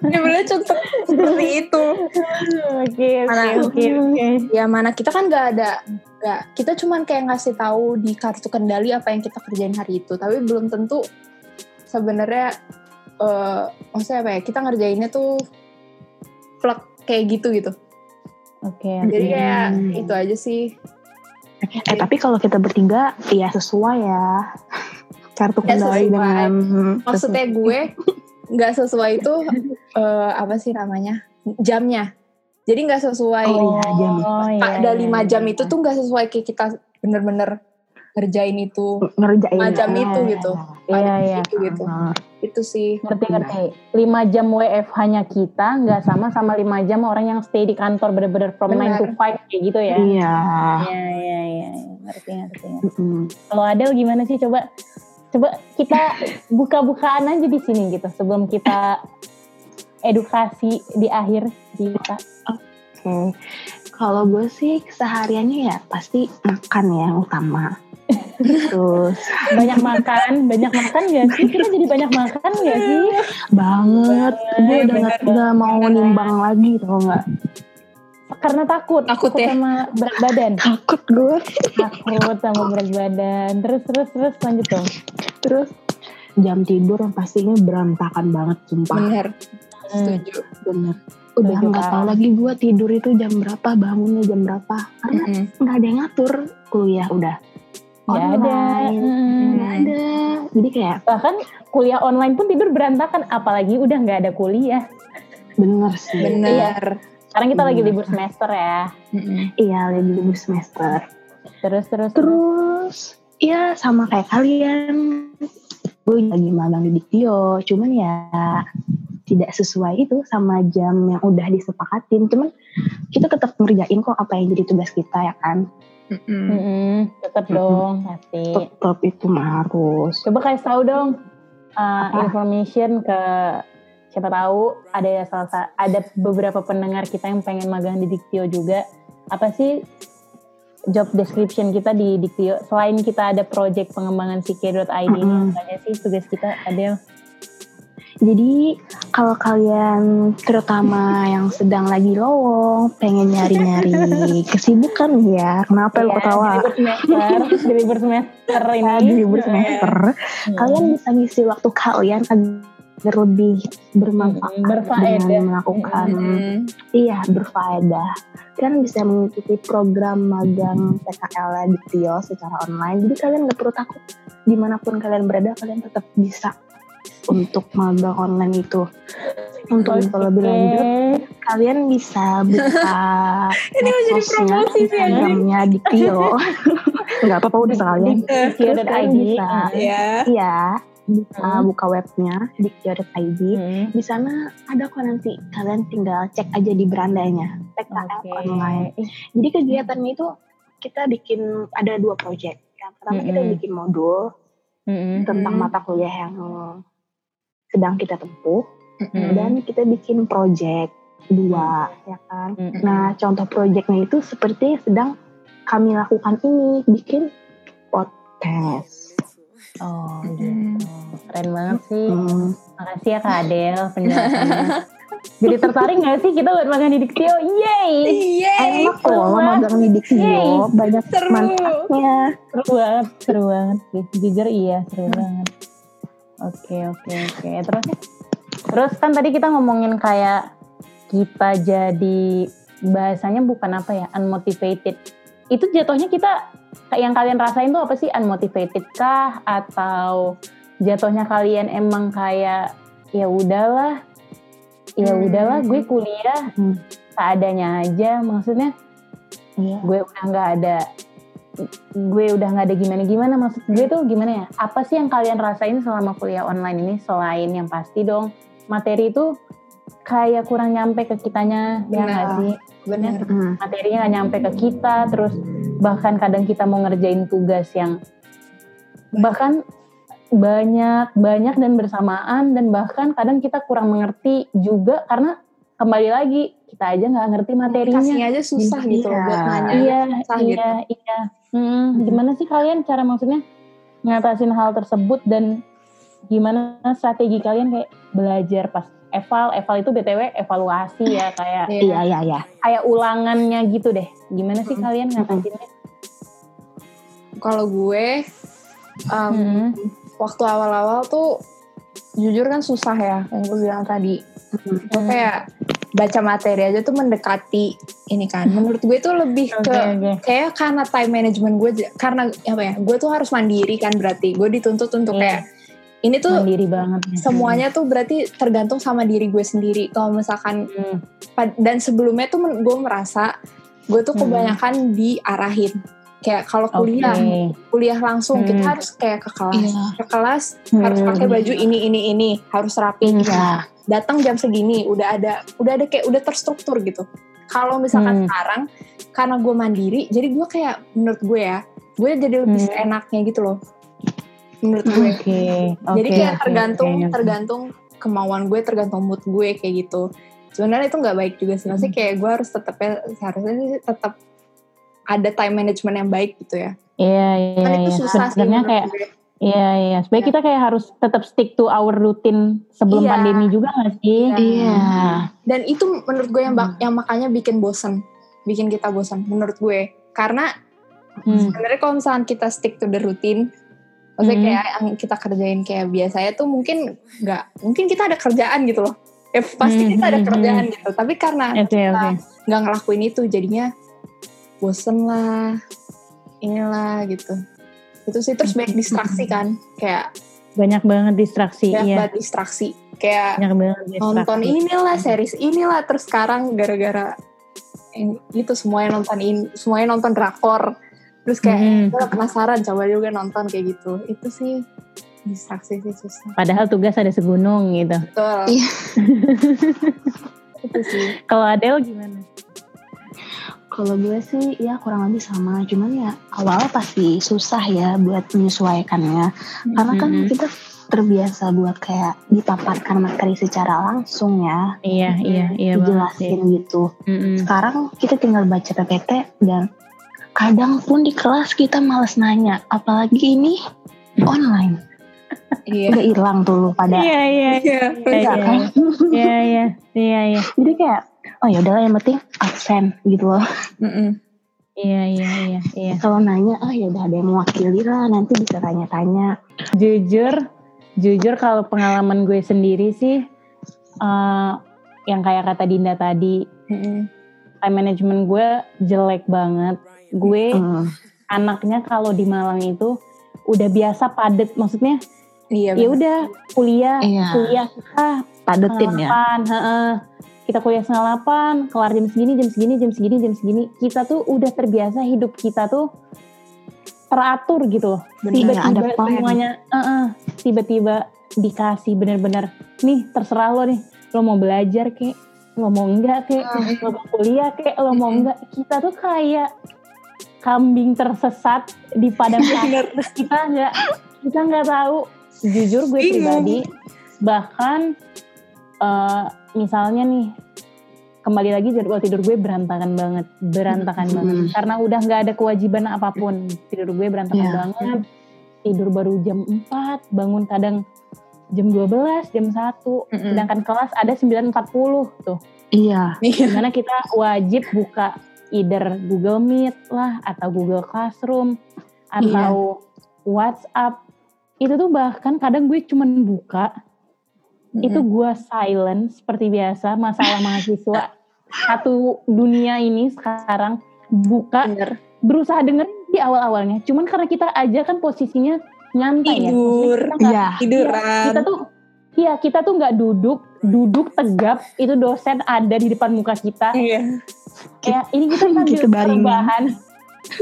privilege. Untuk seperti itu. Oke oke oke oke. Ya mana? Kita kan nggak ada nggak kita cuman kayak ngasih tahu di kartu kendali apa yang kita kerjain hari itu. Tapi belum tentu sebenarnya uh, maksudnya apa ya? Kita ngerjainnya tuh plug kayak gitu gitu. Oke okay, jadi kayak itu aja sih. Eh tapi kalau kita bertiga ya sesuai ya. Kartu ya, kendali dengan maksudnya gue nggak sesuai itu uh, apa sih namanya? Jamnya. Jadi nggak sesuai. Oh, iya, jam. Oh, iya, ada lima iya, jam iya. itu tuh nggak sesuai kayak kita bener-bener ngerjain itu ngerjain macam ya. itu gitu. Iya iya itu gitu. uh, itu sih. Ngerti ngerti. Lima jam WFH nya kita nggak sama sama lima jam orang yang stay di kantor bener-bener from nine to five kayak gitu ya? Iya. Iya iya iya. Ngerti ngerti, ngerti. Mm -hmm. kalau Adel gimana sih? Coba coba kita buka-bukaan aja di sini gitu sebelum kita edukasi di akhir kita. Oke. Okay. kalau gue sih kesehariannya ya pasti makan ya yang utama Terus banyak makan, banyak makan gak sih? Kita jadi banyak makan gak sih? Banget. Gue udah gak, gak mau nimbang lagi tau gak? Karena takut, takut, takut ya? sama berat badan. Takut gue. Takut sama berat badan. Terus terus terus lanjut dong. Terus jam tidur yang pastinya berantakan banget sumpah. Bener. Setuju. Bener udah nggak tahu lagi gue tidur itu jam berapa bangunnya jam berapa karena nggak mm -hmm. ada yang ngatur kuliah udah Gak ada. Hmm. Gak ada. Jadi kayak bahkan kuliah online pun tidur berantakan, apalagi udah nggak ada kuliah. Bener sih. Bener. Iya. Sekarang kita Bener. lagi libur semester ya. Iya, lagi libur semester. Terus terus terus. Iya sama kayak kalian. Gue lagi magang di Diktio, cuman ya tidak sesuai itu sama jam yang udah disepakatin. Cuman kita tetap ngerjain kok apa yang jadi tugas kita ya kan. Mm -hmm. Tetap mm -hmm. dong pasti. Tetap itu harus. Coba kasih tahu dong uh, information ke siapa tahu ada salah ada beberapa pendengar kita yang pengen magang di Diktio juga. Apa sih job description kita di Diktio? Selain kita ada project pengembangan psike.id, mm -hmm. apa sih tugas kita ada jadi kalau kalian terutama yang sedang lagi lowong, pengen nyari-nyari *laughs* kesibukan ya, kenapa lo iya, ketawa? Di semester, *laughs* di libur semester ini. Di libur semester, hmm. kalian bisa ngisi waktu kalian agar lebih bermanfaat hmm, berfaedah. dengan melakukan hmm. iya berfaedah kan bisa mengikuti program magang PKL di Tio secara online jadi kalian gak perlu takut di mana pun kalian berada kalian tetap bisa untuk magang online itu. Untuk okay. lebih lanjut, kalian bisa buka *laughs* ini menjadi promosi sih Instagramnya di Tio. Enggak *laughs* apa-apa udah sekalian. Tio dan ID. Bisa, ya. Iya, bisa hmm. buka webnya diktio.id. Hmm. Di sana ada kok nanti kalian tinggal cek aja di berandanya PKL okay. online. Jadi kegiatannya itu kita bikin ada dua project. Yang pertama hmm. kita bikin modul mm-hmm. tentang mata kuliah yang sedang kita tempuh mm-hmm. dan kita bikin project dua ya kan mm-hmm. nah contoh projectnya itu seperti sedang kami lakukan ini bikin podcast oh gitu keren banget sih mm. makasih ya kak Adel penjelasannya *laughs* Jadi tertarik gak sih kita buat makan di Diktio? Yeay! Yeay! Enak loh magang di Diktio. Banyak seru. manfaatnya. Seru banget, seru banget. Jujur iya, seru banget. Oke, oke, oke. Terus Terus kan tadi kita ngomongin kayak kita jadi bahasanya bukan apa ya, unmotivated. Itu jatuhnya kita yang kalian rasain tuh apa sih unmotivated kah atau jatuhnya kalian emang kayak ya udahlah ya hmm. udahlah gue kuliah hmm. seadanya aja maksudnya yeah. gue udah nggak ada gue udah nggak ada gimana gimana maksud gue tuh gimana ya apa sih yang kalian rasain selama kuliah online ini selain yang pasti dong materi itu kayak kurang nyampe ke kitanya ya nggak sih benar hmm. materinya nggak nyampe ke kita terus bahkan kadang kita mau ngerjain tugas yang bahkan banyak banyak dan bersamaan dan bahkan kadang kita kurang mengerti juga karena kembali lagi kita aja nggak ngerti materinya kasihnya aja susah iya. gitu buat nanya iya susah iya gitu. iya hmm, hmm. gimana sih kalian cara maksudnya ngatasin hal tersebut dan gimana strategi kalian kayak belajar pas eval? Eval itu btw evaluasi ya kayak iya. Iya iya kayak ulangannya gitu deh. Gimana sih hmm. kalian ngatasinnya? Kalau gue um, hmm waktu awal-awal tuh jujur kan susah ya yang gue bilang tadi hmm. gue kayak baca materi aja tuh mendekati ini kan menurut gue tuh lebih ke okay, kayak karena time management gue karena apa ya gue tuh harus mandiri kan berarti gue dituntut untuk yeah. kayak ini tuh mandiri banget semuanya tuh berarti tergantung sama diri gue sendiri kalau misalkan hmm. dan sebelumnya tuh gue merasa gue tuh hmm. kebanyakan hmm. diarahin kayak kalau kuliah okay. kuliah langsung hmm. kita harus kayak ke kelas yeah. ke kelas hmm. harus pakai baju ini ini ini harus rapi yeah. datang jam segini udah ada udah ada kayak udah terstruktur gitu kalau misalkan hmm. sekarang karena gue mandiri jadi gue kayak menurut gue ya gue jadi lebih hmm. enaknya gitu loh menurut gue okay. Okay. jadi kayak tergantung okay. tergantung kemauan gue tergantung mood gue kayak gitu sebenarnya itu nggak baik juga sih maksudnya hmm. kayak gue harus tetap seharusnya sih tetap ada time management yang baik gitu ya. Iya iya. Kan itu iya. susah Sebenarnya sih. kayak Iya iya. Sebenarnya ya. kita kayak harus tetap stick to our routine sebelum iya. pandemi juga gak sih? Iya. iya. Dan itu menurut gue yang hmm. yang makanya bikin bosen, bikin kita bosan menurut gue. Karena hmm. sebenarnya kalau misalnya kita stick to the routine, maksudnya hmm. kayak yang kita kerjain kayak biasanya tuh mungkin nggak, mungkin kita ada kerjaan gitu loh. Ya pasti hmm. kita ada hmm, kerjaan hmm. gitu. Tapi karena okay, kita nggak okay. ngelakuin itu, jadinya bosen lah inilah gitu. Itu sih terus banyak distraksi kan kayak banyak banget distraksi banyak iya. banget distraksi. Kayak banyak banget distraksi. nonton inilah series inilah terus sekarang gara-gara itu semuanya nonton ini semuanya nonton drakor. Terus kayak hmm. penasaran coba juga nonton kayak gitu. Itu sih distraksi sih susah. Padahal tugas ada segunung gitu. Betul. Iya. itu sih. *laughs* Kalau Adele gimana kalau gue sih ya kurang lebih sama, cuman ya awal pasti susah ya buat menyesuaikannya. Mm-hmm. Karena kan kita terbiasa buat kayak dipaparkan materi secara langsung ya. Iya, iya, iya Dijelasin gitu. Mm-hmm. Sekarang kita tinggal baca PPT dan kadang pun di kelas kita males nanya, apalagi ini online. Iya. Udah hilang tuh pada. Iya, iya. Iya, iya. Kan? Iya, iya. Iya, iya. Jadi kayak oh ya udahlah yang penting absen gitu loh. Iya iya iya. iya. Kalau nanya, oh ya udah ada yang mewakili lah, nanti bisa tanya-tanya. Jujur, jujur kalau pengalaman gue sendiri sih, uh, yang kayak kata Dinda tadi, mm-hmm. time management gue jelek banget. Gue mm. anaknya kalau di Malang itu udah biasa padet, maksudnya Iya, ya udah kuliah, iya. kuliah ah, padetin ya. Heeh kita kuliah setengah delapan, kelar jam segini, jam segini, jam segini, jam segini. Kita tuh udah terbiasa hidup kita tuh teratur gitu loh. Tiba-tiba semuanya, uh -uh, tiba-tiba dikasih bener-bener, nih terserah lo nih, lo mau belajar kek, lo mau enggak kek, lo mau kuliah kek, lo mau enggak. Kita tuh kayak kambing tersesat di padang *laughs* pasir kita nggak kita nggak tahu. Jujur gue pribadi bahkan uh, misalnya nih kembali lagi jadwal tidur gue berantakan banget berantakan hmm. banget. Karena udah nggak ada kewajiban apa pun. Tidur gue berantakan yeah. banget. Tidur baru jam 4 bangun kadang jam 12 jam 1 mm sedangkan kelas ada 9.40 tuh. Iya. Di mana kita wajib buka either Google Meet lah atau Google Classroom atau iya. WhatsApp. Itu tuh bahkan kadang gue cuman buka mm-hmm. itu gue silent seperti biasa masalah mahasiswa *laughs* satu dunia ini sekarang buka Bener. berusaha denger di awal-awalnya cuman karena kita aja kan posisinya nyantai ya. tidur ya, ya tiduran ya, kita tuh Iya, kita tuh nggak duduk, duduk tegap. Itu dosen ada di depan muka kita. Iya. Kayak ini kita sambil perubahan.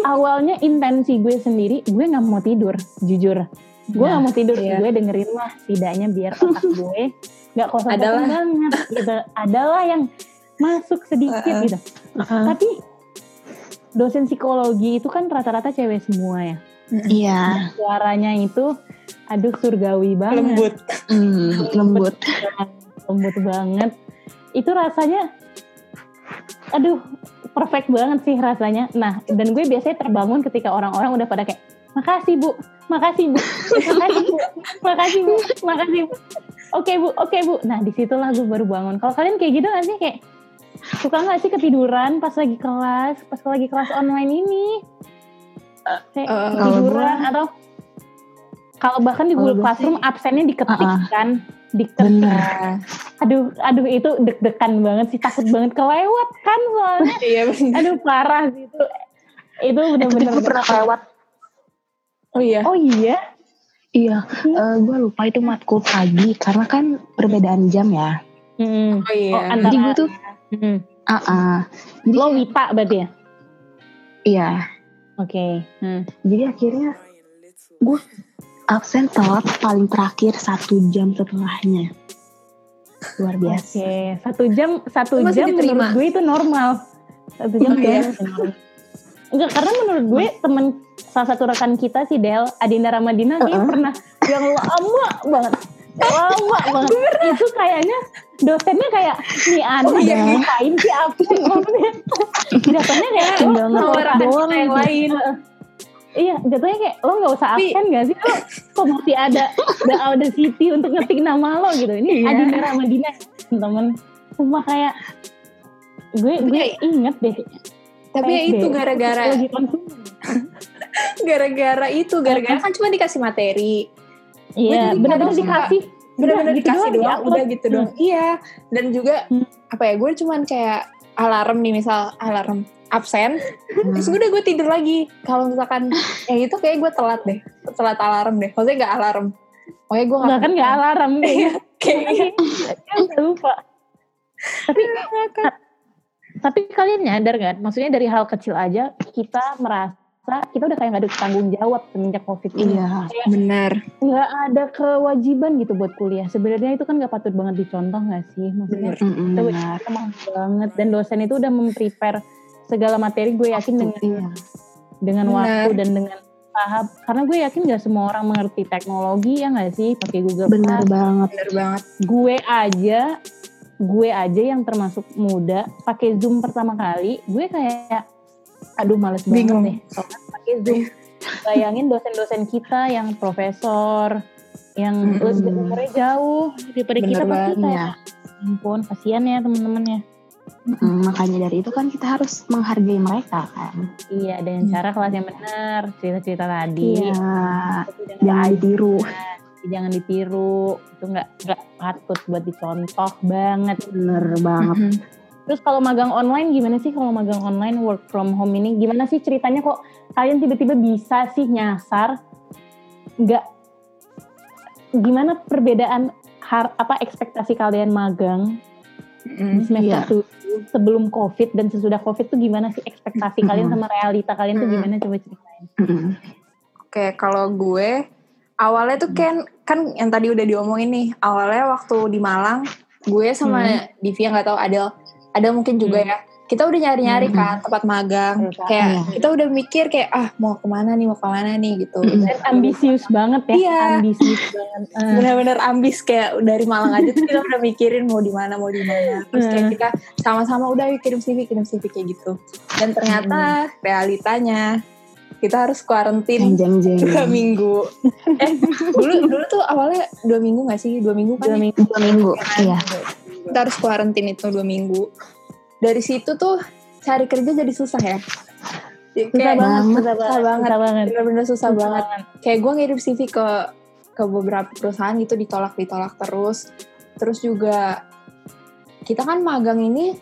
Awalnya intensi gue sendiri, gue nggak mau tidur, jujur gue nah, gak mau tidur iya. gue dengerin lah setidaknya biar otak *laughs* gue nggak kosong adalah. banget gitu. Adalah yang masuk sedikit uh, gitu. Uh. tapi dosen psikologi itu kan rata-rata cewek semua ya? Iya. Suaranya itu aduh surgawi banget. Lembut. Mm, lembut. lembut banget. Itu rasanya aduh perfect banget sih rasanya. Nah dan gue biasanya terbangun ketika orang-orang udah pada kayak makasih bu. Makasih bu. Makasih bu. Makasih bu. Makasih bu. Oke bu. Oke bu. Nah di situlah gue baru bangun. Kalau kalian kayak gitu gak sih? Kayak suka gak sih ketiduran pas lagi kelas pas lagi kelas online ini? Kayak uh, ketiduran uh, atau kalau bahkan di Google Classroom absennya diketikkan uh, diketik. Aduh aduh itu deg-degan banget sih. Takut banget kelewat kan soalnya. Iya, aduh parah sih itu. Itu benar-benar pernah kelewat Oh iya. Oh iya. Iya, uh, eh, gue lupa itu matkul pagi karena kan perbedaan jam ya. Hmm. Oh iya. Oh, antara, Jadi gue tuh, hmm. uh -uh. Jadi, lo Wita berarti ya? Iya. Oke. Okay. Hmm. Jadi akhirnya gue absen telat paling terakhir satu jam setelahnya. Luar biasa. Oke, okay. satu jam satu jam diterima. menurut gue itu normal. Satu jam iya. normal. Enggak, karena menurut gue temen salah satu rekan kita si Del Adinda Ramadina uh -uh. pernah yang lama banget lama *laughs* banget itu kayaknya dosennya kayak nih anak oh, iya. ngapain sih apa *laughs* jatuhnya kayak lo yang lain Iya, jatuhnya kayak lo nggak usah absen gak sih? Lo kok masih ada the ada city untuk ngetik nama lo gitu. Ini iya. Adinda Ramadina temen. Cuma kayak gue gue inget deh. Tapi ya itu gara-gara *laughs* gara-gara itu gara-gara kan cuma dikasih materi. Iya benar-benar dikasih. Benar-benar dikasih doang udah gitu hmm. dong iya dan juga hmm. apa ya gue cuman kayak alarm nih misal alarm absen hmm. terus udah gue tidur lagi. Kalau misalkan ya itu kayak gue telat deh telat alarm deh. Maksudnya gak alarm. Pokoknya gue gak kan gak alarm iya, kayak kayak lupa. Tapi tapi kalian nyadar kan maksudnya dari hal kecil aja kita merasa kita udah kayak gak ada tanggung jawab semenjak covid ini. Iya, benar. Nggak ada kewajiban gitu buat kuliah. Sebenarnya itu kan gak patut banget dicontoh gak sih? Maksudnya benar. kita banget dan dosen itu udah memprepare segala materi gue yakin dengan iya. dengan benar. waktu dan dengan tahap karena gue yakin gak semua orang mengerti teknologi ya gak sih pakai Google benar banget benar banget gue aja gue aja yang termasuk muda pakai zoom pertama kali gue kayak aduh males Bingung. banget nih pakai zoom bayangin dosen-dosen kita yang profesor yang mm -hmm. umurnya jauh daripada Bener kita pasti kayak ya. ampun kasihan ya temen-temen ya Hmm, makanya dari itu kan kita harus menghargai mereka kan. Iya, dengan hmm. cara kelas yang benar, cerita-cerita tadi. Iya. Jangan ditiru. Jangan ditiru. Itu nggak nggak patut buat dicontoh banget. Bener banget. Mm -hmm. Terus kalau magang online gimana sih kalau magang online work from home ini gimana sih ceritanya kok kalian tiba-tiba bisa sih nyasar nggak gimana perbedaan har, apa ekspektasi kalian magang mm, di semester iya. sebelum covid dan sesudah covid tuh gimana sih ekspektasi mm. kalian sama realita kalian mm. tuh gimana coba ceritain. Mm. Oke okay, kalau gue awalnya tuh kan kan yang tadi udah diomongin nih awalnya waktu di Malang gue sama mm. Divya nggak tahu Adel ada mungkin juga hmm. ya kita udah nyari-nyari hmm. kan tempat magang hmm. kayak hmm. kita udah mikir kayak ah mau ke mana nih mau ke mana nih gitu hmm. dan ambisius banget ya iya. ambisius banget *laughs* uh. bener-bener ambis kayak dari Malang aja tuh kita udah mikirin mau di mana mau di mana terus kayak kita sama-sama udah kirim CV kirim CV kayak gitu dan ternyata hmm. realitanya kita harus kuarantin dua minggu. *laughs* eh dulu dulu tuh awalnya dua minggu gak sih dua minggu kan? Dua minggu. Dua minggu. Iya. Kita harus kuarantin itu dua minggu. Dari situ tuh cari kerja jadi susah ya. Susah kayak, banget, susah, susah banget, susah banget. Bener-bener susah, susah banget. banget. Kayak gue ngirim CV ke ke beberapa perusahaan gitu ditolak ditolak terus. Terus juga kita kan magang ini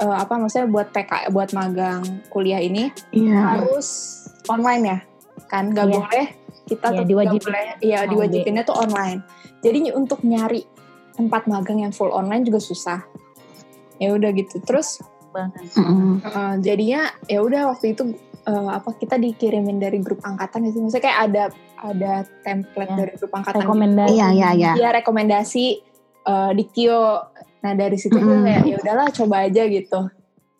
uh, apa maksudnya buat PK buat magang kuliah ini yeah. harus online ya? Kan nggak yeah. boleh kita yeah, diwajibin. boleh iya diwajibinnya tuh online. Jadi untuk nyari tempat magang yang full online juga susah. Ya udah gitu. Terus uh, jadinya ya udah waktu itu uh, apa kita dikirimin dari grup angkatan gitu. Maksudnya kayak ada ada template yeah. dari grup angkatan. Rekomendasi. Iya iya iya. Ya rekomendasi uh, di Kio nah dari situ mm. gue kayak ya udahlah coba aja gitu.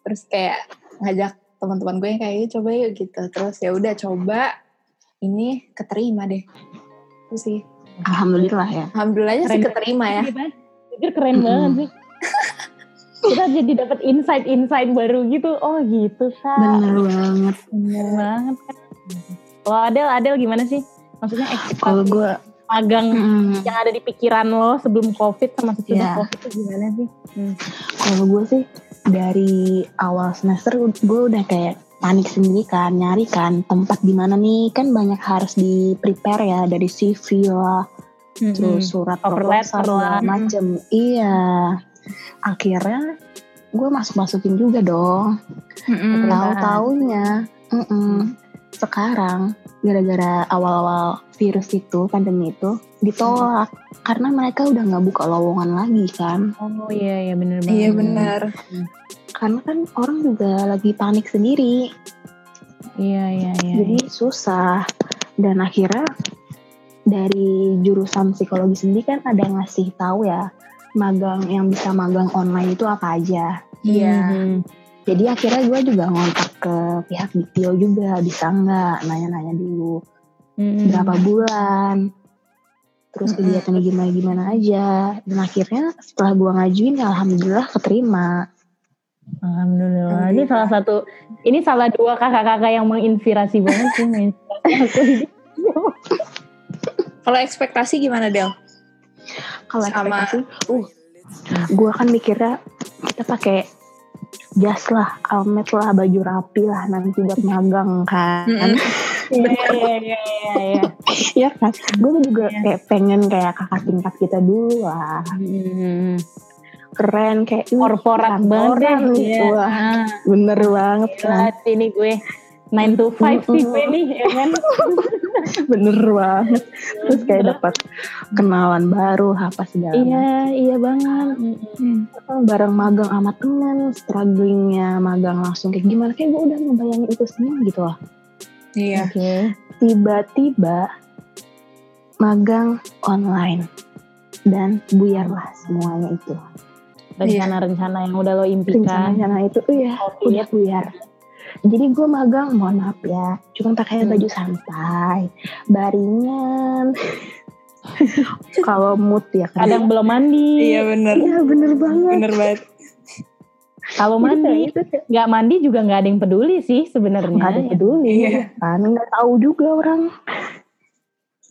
Terus kayak ngajak teman-teman gue yang kayak gitu, coba yuk gitu. Terus ya udah coba ini keterima deh. Itu sih. Alhamdulillah ya. Alhamdulillahnya keren. sih keterima ya. Pikir keren hmm. banget sih. *laughs* Kita jadi dapat insight-insight baru gitu. Oh gitu kan bener banget. Bener banget kan oh Adel Adel gimana sih? Maksudnya kalau gue magang hmm. yang ada di pikiran lo sebelum covid sama sesudah yeah. covid itu gimana sih? Hmm. kalau gue sih dari awal semester gue udah kayak panik sendiri kan nyari kan tempat di mana nih kan banyak harus di prepare ya dari CV lah mm-hmm. terus surat proposal segala macem iya akhirnya gue masuk masukin juga dong mm-hmm. tahu taunya mm-mm. sekarang gara-gara awal-awal virus itu pandemi itu ditolak karena mereka udah nggak buka lowongan lagi kan oh iya iya benar iya benar hmm. karena kan orang juga lagi panik sendiri iya iya iya jadi iya. susah dan akhirnya dari jurusan psikologi sendiri kan ada yang ngasih tahu ya magang yang bisa magang online itu apa aja iya hmm. jadi akhirnya gue juga ngontak ke pihak Dikio juga bisa nggak nanya-nanya dulu hmm. berapa bulan terus kegiatannya gimana gimana aja. Dan akhirnya setelah gua ngajuin ya alhamdulillah keterima. Alhamdulillah. Ini salah satu ini salah dua kakak-kakak yang menginspirasi banget sih menginspirasi kalau ekspektasi gimana Del? Kalau ekspektasi uh gua kan mikirnya kita pakai jas lah, almet lah, baju rapi lah nanti buat magang kan. Iya iya iya iya. Iya kan, gue juga yeah. kayak pengen kayak kakak tingkat kita dulu lah. Hmm. Keren kayak korporat banget gitu. Yeah. Bener banget kan. Ini gue 9 to 5 sih gue nih ya kan *laughs* bener banget terus kayak dapat kenalan baru apa segala iya iya banget hmm. bareng magang sama temen strugglingnya magang langsung kayak gimana kayak gue udah ngebayangin itu semua gitu loh iya. Okay. tiba-tiba magang online. Dan buyarlah semuanya itu. Rencana-rencana yang udah lo impikan. Rencana-rencana itu iya. Udah buyar. Jadi gue magang mohon maaf ya. Cuma pakai hmm. baju santai. Baringan. *laughs* Kalau mood ya kan. Kadang belum mandi. Iya bener. Iya bener banget. Bener banget kalau mandi nggak mandi juga nggak ada yang peduli sih sebenarnya. Nggak ada yang peduli. Iya. kan nggak tahu juga orang.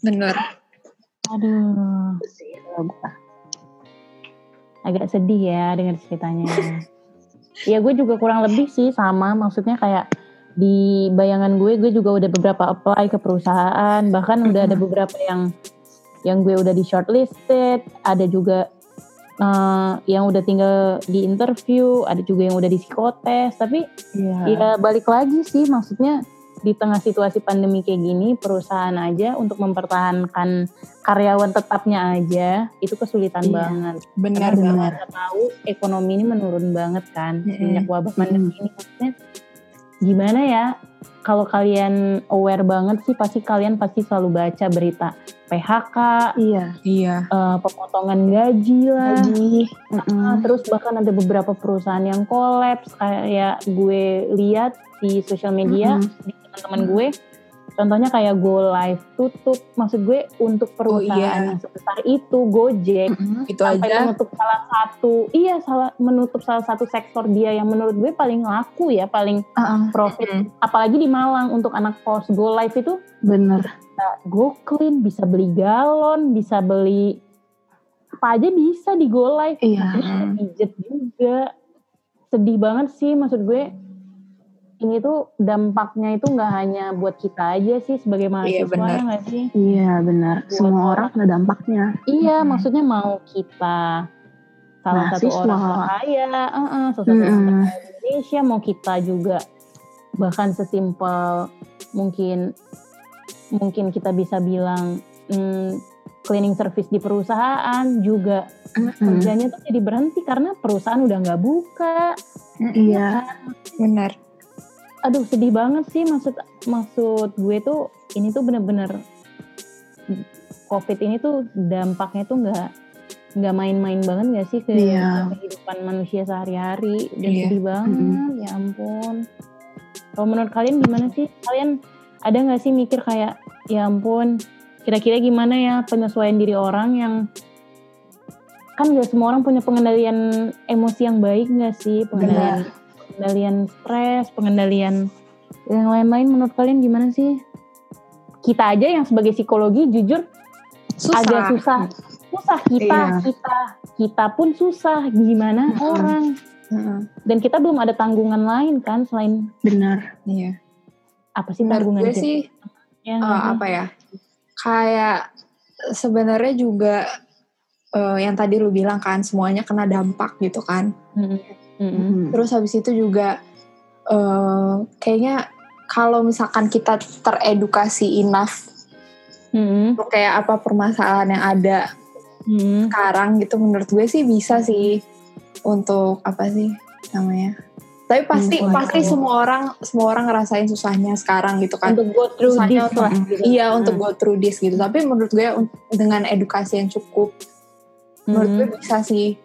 Bener. Aduh. Agak sedih ya dengar ceritanya. *laughs* Ya gue juga kurang lebih sih sama. Maksudnya kayak di bayangan gue gue juga udah beberapa apply ke perusahaan. Bahkan udah ada beberapa yang yang gue udah di shortlisted. Ada juga uh, yang udah tinggal di interview ada juga yang udah di psikotes tapi yeah. ya balik lagi sih maksudnya di tengah situasi pandemi kayak gini perusahaan aja untuk mempertahankan karyawan tetapnya aja itu kesulitan iya, banget. Benar benar. tahu ekonomi ini menurun banget kan mm-hmm. semenjak wabah pandemi ini maksudnya gimana ya? Kalau kalian aware banget sih pasti kalian pasti selalu baca berita PHK, Iya. Iya. uh, pemotongan gaji lah. Gaji. Nah, terus bahkan ada beberapa perusahaan yang kolaps kayak gue lihat di sosial media Mm-mm. di teman-teman gue. Contohnya kayak Go Live tutup, maksud gue untuk perusahaan iya. yang sebesar itu Gojek Mm-mm. Itu sampai aja. menutup salah satu iya salah menutup salah satu sektor dia yang menurut gue paling laku ya paling ah, profit Mm. apalagi di Malang untuk anak kos Go Live itu bener. Go Clean bisa beli galon bisa beli apa aja bisa di Go Live Iya. pijet juga sedih banget sih maksud gue ini tuh dampaknya itu nggak hanya buat kita aja sih sebagai mahasiswa benar. ya nggak sih Iya benar. Semua orang. orang kena dampaknya. Iya, Mm-mm. maksudnya mau kita salah satu Mahasiswa. orang kaya, uh-uh, salah satu orang kaya di Indonesia, mau kita juga bahkan sesimpel mungkin mungkin kita bisa bilang hmm, cleaning service di perusahaan juga Mm-mm. kerjanya tuh jadi berhenti karena perusahaan udah nggak buka. Iya. Benar. Aduh sedih banget sih. Maksud maksud gue tuh ini tuh bener-bener COVID ini tuh dampaknya tuh nggak nggak main-main banget nggak sih ke Iya. kehidupan manusia sehari-hari? Udah Iya. sedih banget. Ya ampun. Kalau menurut kalian gimana sih? Kalian ada nggak sih mikir kayak ya ampun kira-kira gimana ya penyesuaian diri orang yang kan nggak semua orang punya pengendalian emosi yang baik nggak sih? Pengendalian pengendalian stres pengendalian yang lain-lain menurut kalian gimana sih kita aja yang sebagai psikologi jujur Susah. agak susah susah kita Iya. kita kita pun susah gimana Mm-mm. orang Heeh. dan kita belum ada tanggungan lain kan selain Benar. Iya. apa sih tanggungan gue sih Ya, sih? apa ya? Kayak sebenarnya juga eh, yang tadi lu bilang kan semuanya kena dampak gitu kan. Mm-mm. Mm-mm. Terus habis itu juga eh, kayaknya kalau misalkan kita teredukasi enough untuk kayak apa permasalahan yang ada Mm-mm. sekarang gitu menurut gue sih bisa sih untuk apa sih namanya tapi pasti Hmm, pasti waduh. semua orang semua orang ngerasain susahnya sekarang gitu kan untuk go through Susahnya this untuk- gitu. iya untuk Hmm. go through this gitu tapi menurut gue dengan edukasi yang cukup menurut Mm-mm. gue bisa sih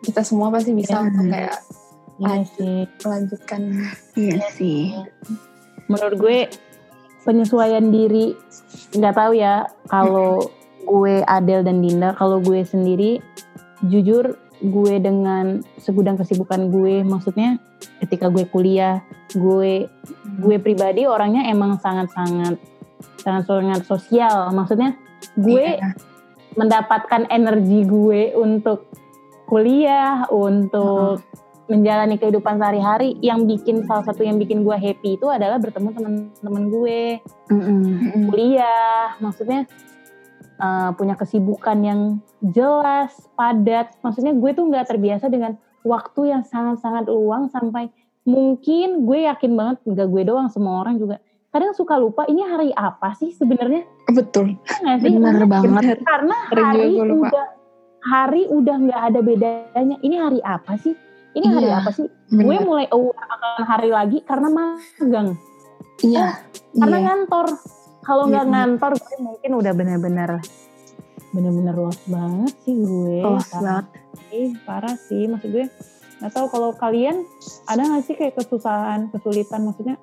kita semua pasti bisa Iya. untuk kayak Iya sih melanjutkan Iya sih. menurut gue penyesuaian diri nggak tahu ya kalau gue Adel dan Dinda kalau gue sendiri jujur gue dengan segudang kesibukan gue maksudnya ketika gue kuliah gue gue pribadi orangnya emang sangat sangat sangat sangat sosial maksudnya gue Iya. mendapatkan energi gue untuk kuliah, untuk menjalani kehidupan sehari-hari. Yang bikin salah satu yang bikin gue happy itu adalah bertemu teman-teman gue. Mm-mm. kuliah, maksudnya uh, punya kesibukan yang jelas, padat. Maksudnya gue tuh nggak terbiasa dengan waktu yang sangat-sangat luang sampai mungkin gue yakin banget nggak gue doang, semua orang juga kadang suka lupa ini hari apa sih sebenarnya betul nggak sih? Bener banget. Karena hari udah hari udah nggak ada bedanya ini hari apa sih ini hari Iya, apa sih gue Bener. mulai aware akan hari lagi karena magang Iya. karena Iya. ngantor kalau nggak Iya. ngantor gue mungkin udah bener-bener bener-bener lost banget sih gue Lost parah banget. sih parah sih maksud gue nggak tahu kalau kalian ada nggak sih kayak kesusahan kesulitan maksudnya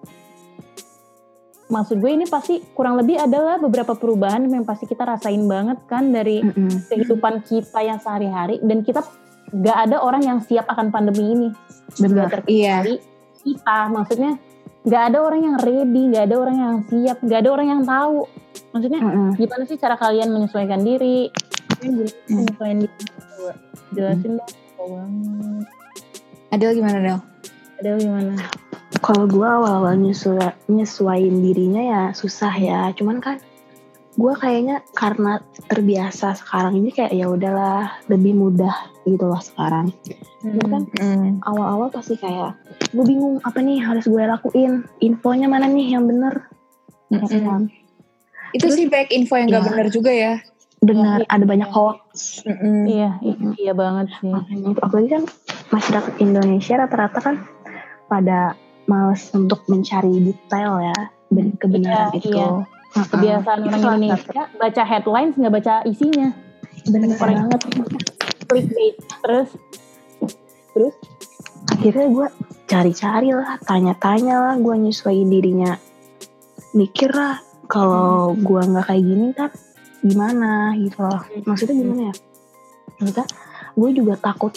maksud gue ini pasti kurang lebih adalah beberapa perubahan yang pasti kita rasain banget kan dari Mm-mm. kehidupan kita yang sehari-hari dan kita nggak ada orang yang siap akan pandemi ini Benar. Iya. kita maksudnya nggak ada orang yang ready nggak ada orang yang siap nggak ada orang yang tahu maksudnya Mm-mm. gimana sih cara kalian menyesuaikan diri gimana Hmm. menyesuaikan diri Coba jelasin dong Kau banget Adel gimana Del? Adel gimana Kalau gue awal-awal nyesua- nyesuain dirinya ya susah ya. Cuman kan gue kayaknya karena terbiasa sekarang ini kayak ya udahlah lebih mudah gitu loh sekarang. Kan Mm. awal-awal pasti kayak gue bingung apa nih harus gue lakuin. Infonya mana nih yang bener? Ya Mm-mm. kan? Itu sih baik info yang nggak Iya. benar juga ya. Benar Iya. ada banyak hoax. Mm-mm. iya iya banget sih Makanya itu apalagi kan masyarakat Indonesia rata-rata kan pada males untuk mencari detail ya ben- kebenaran Iya, itu. iya. Kebiasaan orang Indonesia baca headlines nggak baca isinya. Bener banget. Clickbait. Terus terus akhirnya gue cari-cari lah, tanya-tanya lah, gue nyesuaiin dirinya. Mikir lah, kalau gue nggak kayak gini kan gimana gitu loh. Maksudnya gimana ya? Maksudnya gue juga takut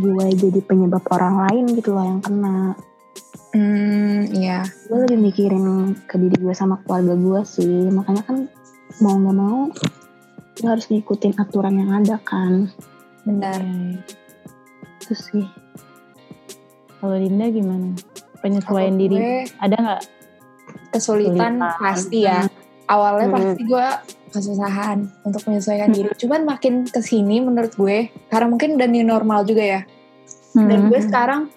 gue jadi penyebab orang lain gitu loh yang kena. Hmm, iya. Gue lebih mikirin ke diri gue sama keluarga gue sih. Makanya kan mau nggak mau gue harus ngikutin aturan yang ada kan. Benar. Itu sih. Kalau Dinda gimana? Penyesuaian diri gue ada nggak? kesulitan Kesulitan. pasti ya. Awalnya Hmm. pasti gue kesusahan untuk menyesuaikan diri. Cuman makin ke sini menurut gue, karena mungkin udah new normal juga ya. Dan Hmm. gue sekarang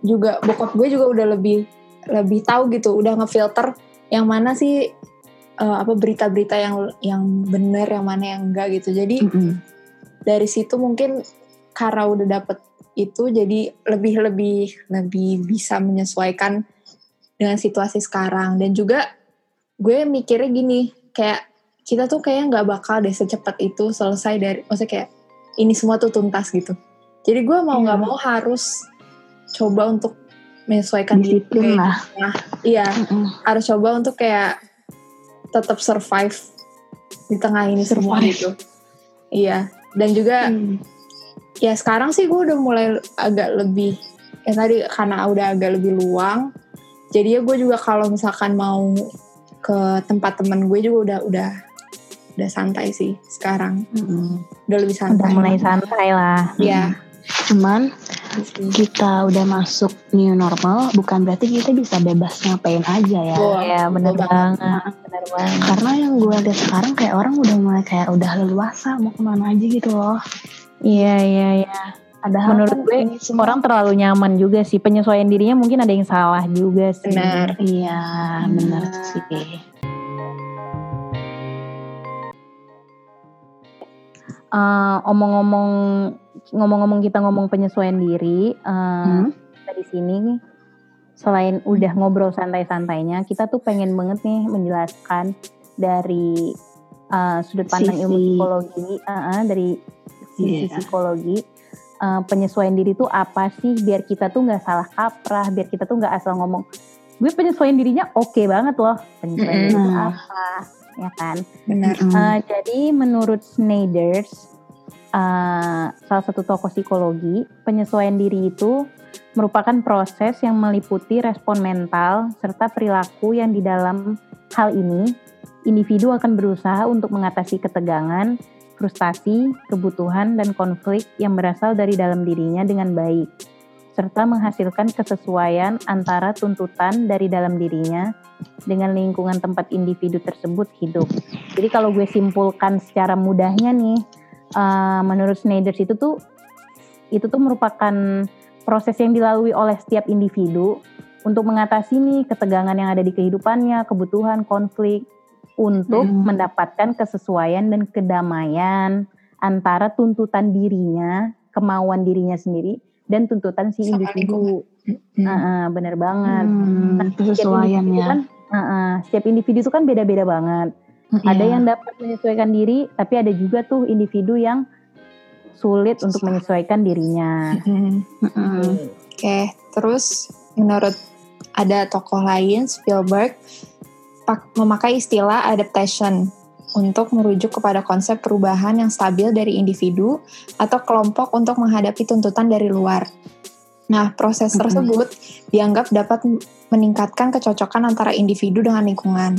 juga bokap gue juga udah lebih lebih tahu gitu, udah ngefilter yang mana sih eh, apa berita-berita yang yang benar, yang mana yang enggak gitu. Jadi Mm-mm. dari situ mungkin karena udah dapet itu jadi lebih lebih lebih bisa menyesuaikan dengan situasi sekarang dan juga gue mikirnya gini kayak kita tuh kayak nggak bakal deh secepat itu selesai dari maksudnya kayak ini semua tuh tuntas gitu jadi gue mau nggak Iya. mau harus coba untuk menyesuaikan diri Disiplin gue. lah. iya Mm-mm. harus coba untuk kayak tetap survive di tengah ini semua Survive. gitu iya dan juga Hmm. ya sekarang sih gue udah mulai agak lebih ya tadi karena udah agak lebih luang jadi ya gue juga kalau misalkan mau ke tempat temen gue juga udah udah udah santai sih sekarang Mm-mm. udah lebih Udah santai mulai santai lah. ya Cuman kita udah masuk new normal, bukan berarti kita bisa bebas ngapain aja ya. Wah, Iya bener banget. Bener banget. Karena yang gue lihat sekarang kayak orang udah mulai kayak udah leluasa mau ke mana aja gitu loh. Iya iya iya. Padahal Menurut kan gue ini semua- orang terlalu nyaman juga sih penyesuaian dirinya mungkin ada yang salah juga sih. benar Iya benar Hmm. sih. Eh, omong-omong ngomong-ngomong kita ngomong penyesuaian diri eh, Hmm? kita di sini selain udah ngobrol santai-santainya kita tuh pengen banget nih menjelaskan dari eh, sudut pandang ilmu Sisi. psikologi eh, eh, dari sisi Iya. psikologi eh, penyesuaian diri tuh apa sih biar kita tuh nggak salah kaprah biar kita tuh nggak asal ngomong gue penyesuaian dirinya oke banget loh penyesuaian diri itu Mm-mm. apa ya kan benar. Uh, jadi menurut Snyder's, uh, salah satu tokoh psikologi, penyesuaian diri itu merupakan proses yang meliputi respon mental serta perilaku yang di dalam hal ini individu akan berusaha untuk mengatasi ketegangan, frustasi, kebutuhan, dan konflik yang berasal dari dalam dirinya dengan baik, serta menghasilkan kesesuaian antara tuntutan dari dalam dirinya dengan lingkungan tempat individu tersebut hidup. Jadi kalau gue simpulkan secara mudahnya nih, uh, menurut Snyder itu tuh itu tuh merupakan proses yang dilalui oleh setiap individu untuk mengatasi nih ketegangan yang ada di kehidupannya, kebutuhan, konflik, untuk Hmm. mendapatkan kesesuaian dan kedamaian antara tuntutan dirinya, kemauan dirinya sendiri, dan tuntutan si Sama individu. Hmm. Nah, bener banget. Hmm, Nah, kesesuaian setiap individu kan, setiap individu itu kan beda-beda banget. Ada Iya. yang dapat menyesuaikan diri, tapi ada juga tuh individu yang sulit untuk menyesuaikan dirinya. Hmm. Mm-mm. Oke, terus menurut ada tokoh lain Spielberg memakai istilah adaptation untuk merujuk kepada konsep perubahan yang stabil dari individu atau kelompok untuk menghadapi tuntutan dari luar. Nah, proses tersebut dianggap dapat meningkatkan kecocokan antara individu dengan lingkungan.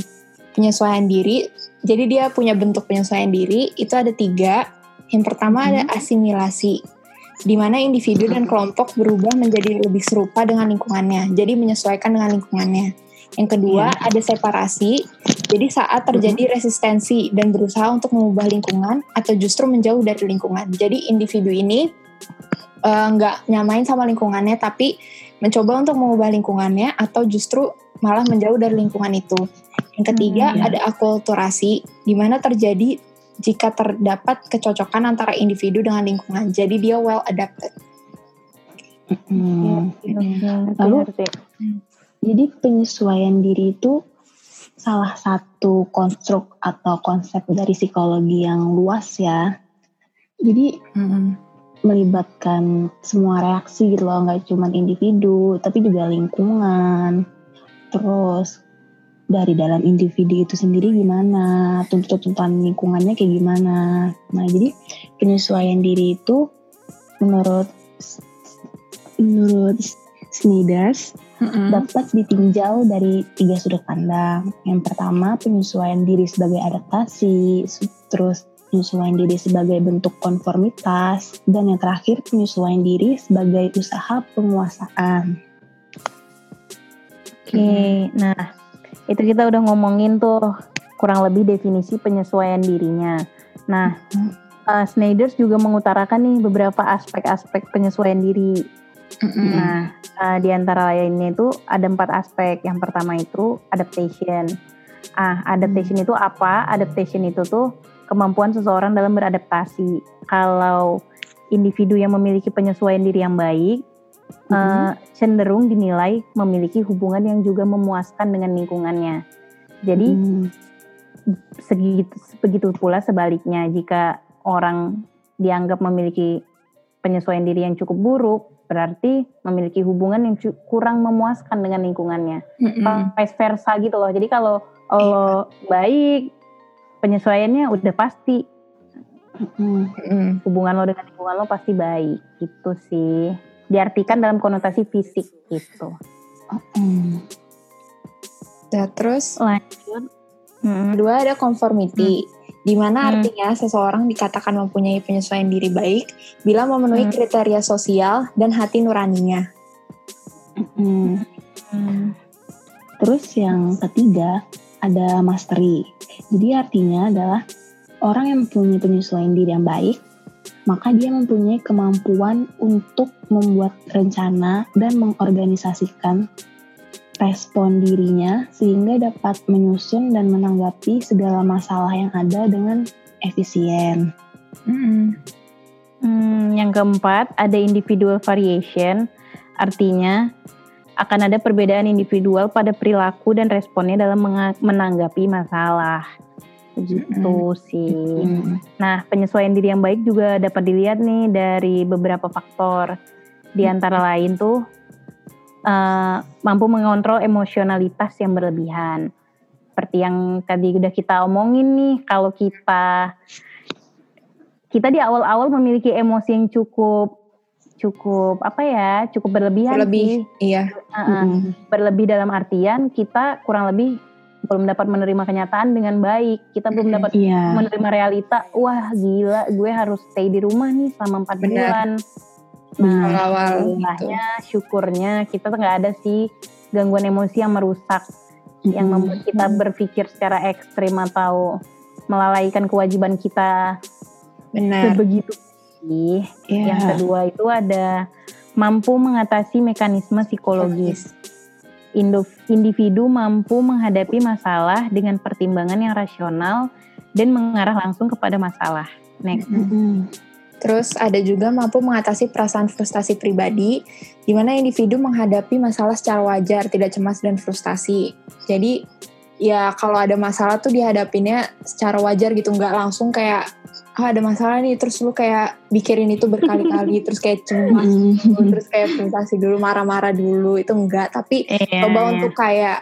Penyesuaian diri, jadi dia punya bentuk penyesuaian diri, itu ada tiga. Yang pertama ada asimilasi, di mana individu dan kelompok berubah menjadi lebih serupa dengan lingkungannya, jadi menyesuaikan dengan lingkungannya. Yang kedua ada separasi, jadi saat terjadi resistensi dan berusaha untuk mengubah lingkungan atau justru menjauh dari lingkungan. Jadi individu ini eh, nggak nyamain sama lingkungannya, tapi mencoba untuk mengubah lingkungannya atau justru malah menjauh dari lingkungan itu. Yang ketiga Hmm, ya. ada akulturasi, di mana terjadi jika terdapat kecocokan antara individu dengan lingkungan. Jadi dia well adapted. Mm. Ngerti, Lalu-. Jadi penyesuaian diri itu salah satu konstruk atau konsep dari psikologi yang luas ya. Jadi mm-hmm. melibatkan semua reaksi gitu loh, nggak cuma individu, tapi juga lingkungan. Terus dari dalam individu itu sendiri gimana, tuntutan lingkungannya kayak gimana. Nah jadi penyesuaian diri itu menurut menurut Sneeders mm-hmm. dapat ditinjau dari tiga sudut pandang. Yang pertama penyesuaian diri sebagai adaptasi, terus penyesuaian diri sebagai bentuk konformitas, dan yang terakhir penyesuaian diri sebagai usaha penguasaan. Oke, okay, nah itu kita udah ngomongin tuh kurang lebih definisi penyesuaian dirinya. Nah, uh, Snyder juga mengutarakan nih beberapa aspek-aspek penyesuaian diri Mm-hmm. Nah, uh, di antara lainnya itu ada empat aspek. Yang pertama itu adaptation. Ah, adaptation mm. itu apa? Adaptation itu tuh kemampuan seseorang dalam beradaptasi. Kalau individu yang memiliki penyesuaian diri yang baik, mm-hmm. uh, cenderung dinilai memiliki hubungan yang juga memuaskan dengan lingkungannya. Jadi mm. segitu begitu pula sebaliknya jika orang dianggap memiliki penyesuaian diri yang cukup buruk, berarti memiliki hubungan yang kurang memuaskan dengan lingkungannya. Mm-hmm. Vice versa gitu loh. Jadi kalau lo iya. baik, penyesuaiannya udah pasti. Mm-hmm. Hubungan lo dengan lingkungan lo pasti baik. Gitu sih. Diartikan dalam konotasi fisik gitu. Ya, terus lanjut. Kedua ada conformity. Mm-hmm di mana hmm. artinya seseorang dikatakan mempunyai penyesuaian diri baik bila memenuhi hmm. kriteria sosial dan hati nuraninya. Hmm. Hmm. Terus yang ketiga ada mastery. Jadi artinya adalah orang yang mempunyai penyesuaian diri yang baik, maka dia mempunyai kemampuan untuk membuat rencana dan mengorganisasikan respon dirinya sehingga dapat menyusun dan menanggapi segala masalah yang ada dengan efisien. Hmm. Hmm, yang keempat ada individual variation, artinya akan ada perbedaan individual pada perilaku dan responnya dalam menanggapi masalah. Begitu hmm. sih. Hmm. Nah, penyesuaian diri yang baik juga dapat dilihat nih dari beberapa faktor. Di antara lain tuh uh, mampu mengontrol emosionalitas yang berlebihan. Seperti yang tadi udah kita omongin nih, kalau kita kita di awal-awal memiliki emosi yang cukup cukup apa ya cukup berlebihan berlebih sih. iya uh, mm. berlebih dalam artian kita kurang lebih belum dapat menerima kenyataan dengan baik kita belum dapat yeah. menerima realita wah gila gue harus stay di rumah nih selama empat bulan Nah, awal gitu. syukurnya kita nggak ada sih gangguan emosi yang merusak, mm-hmm. yang membuat kita berpikir secara ekstrim atau melalaikan kewajiban kita. Benar. Begitu sih. Yeah. Yang kedua itu ada mampu mengatasi mekanisme psikologis. Individu mampu menghadapi masalah dengan pertimbangan yang rasional dan mengarah langsung kepada masalah. Next. Mm-hmm. Terus ada juga mampu mengatasi perasaan frustasi pribadi, di mana individu menghadapi masalah secara wajar, tidak cemas dan frustasi. Jadi ya kalau ada masalah tuh dihadapinnya secara wajar gitu, nggak langsung kayak ah ada masalah nih. Terus lu kayak mikirin itu berkali-kali. Terus kayak cemas dulu, *laughs* terus kayak frustasi dulu marah-marah dulu. Itu enggak tapi yeah, coba yeah. untuk kayak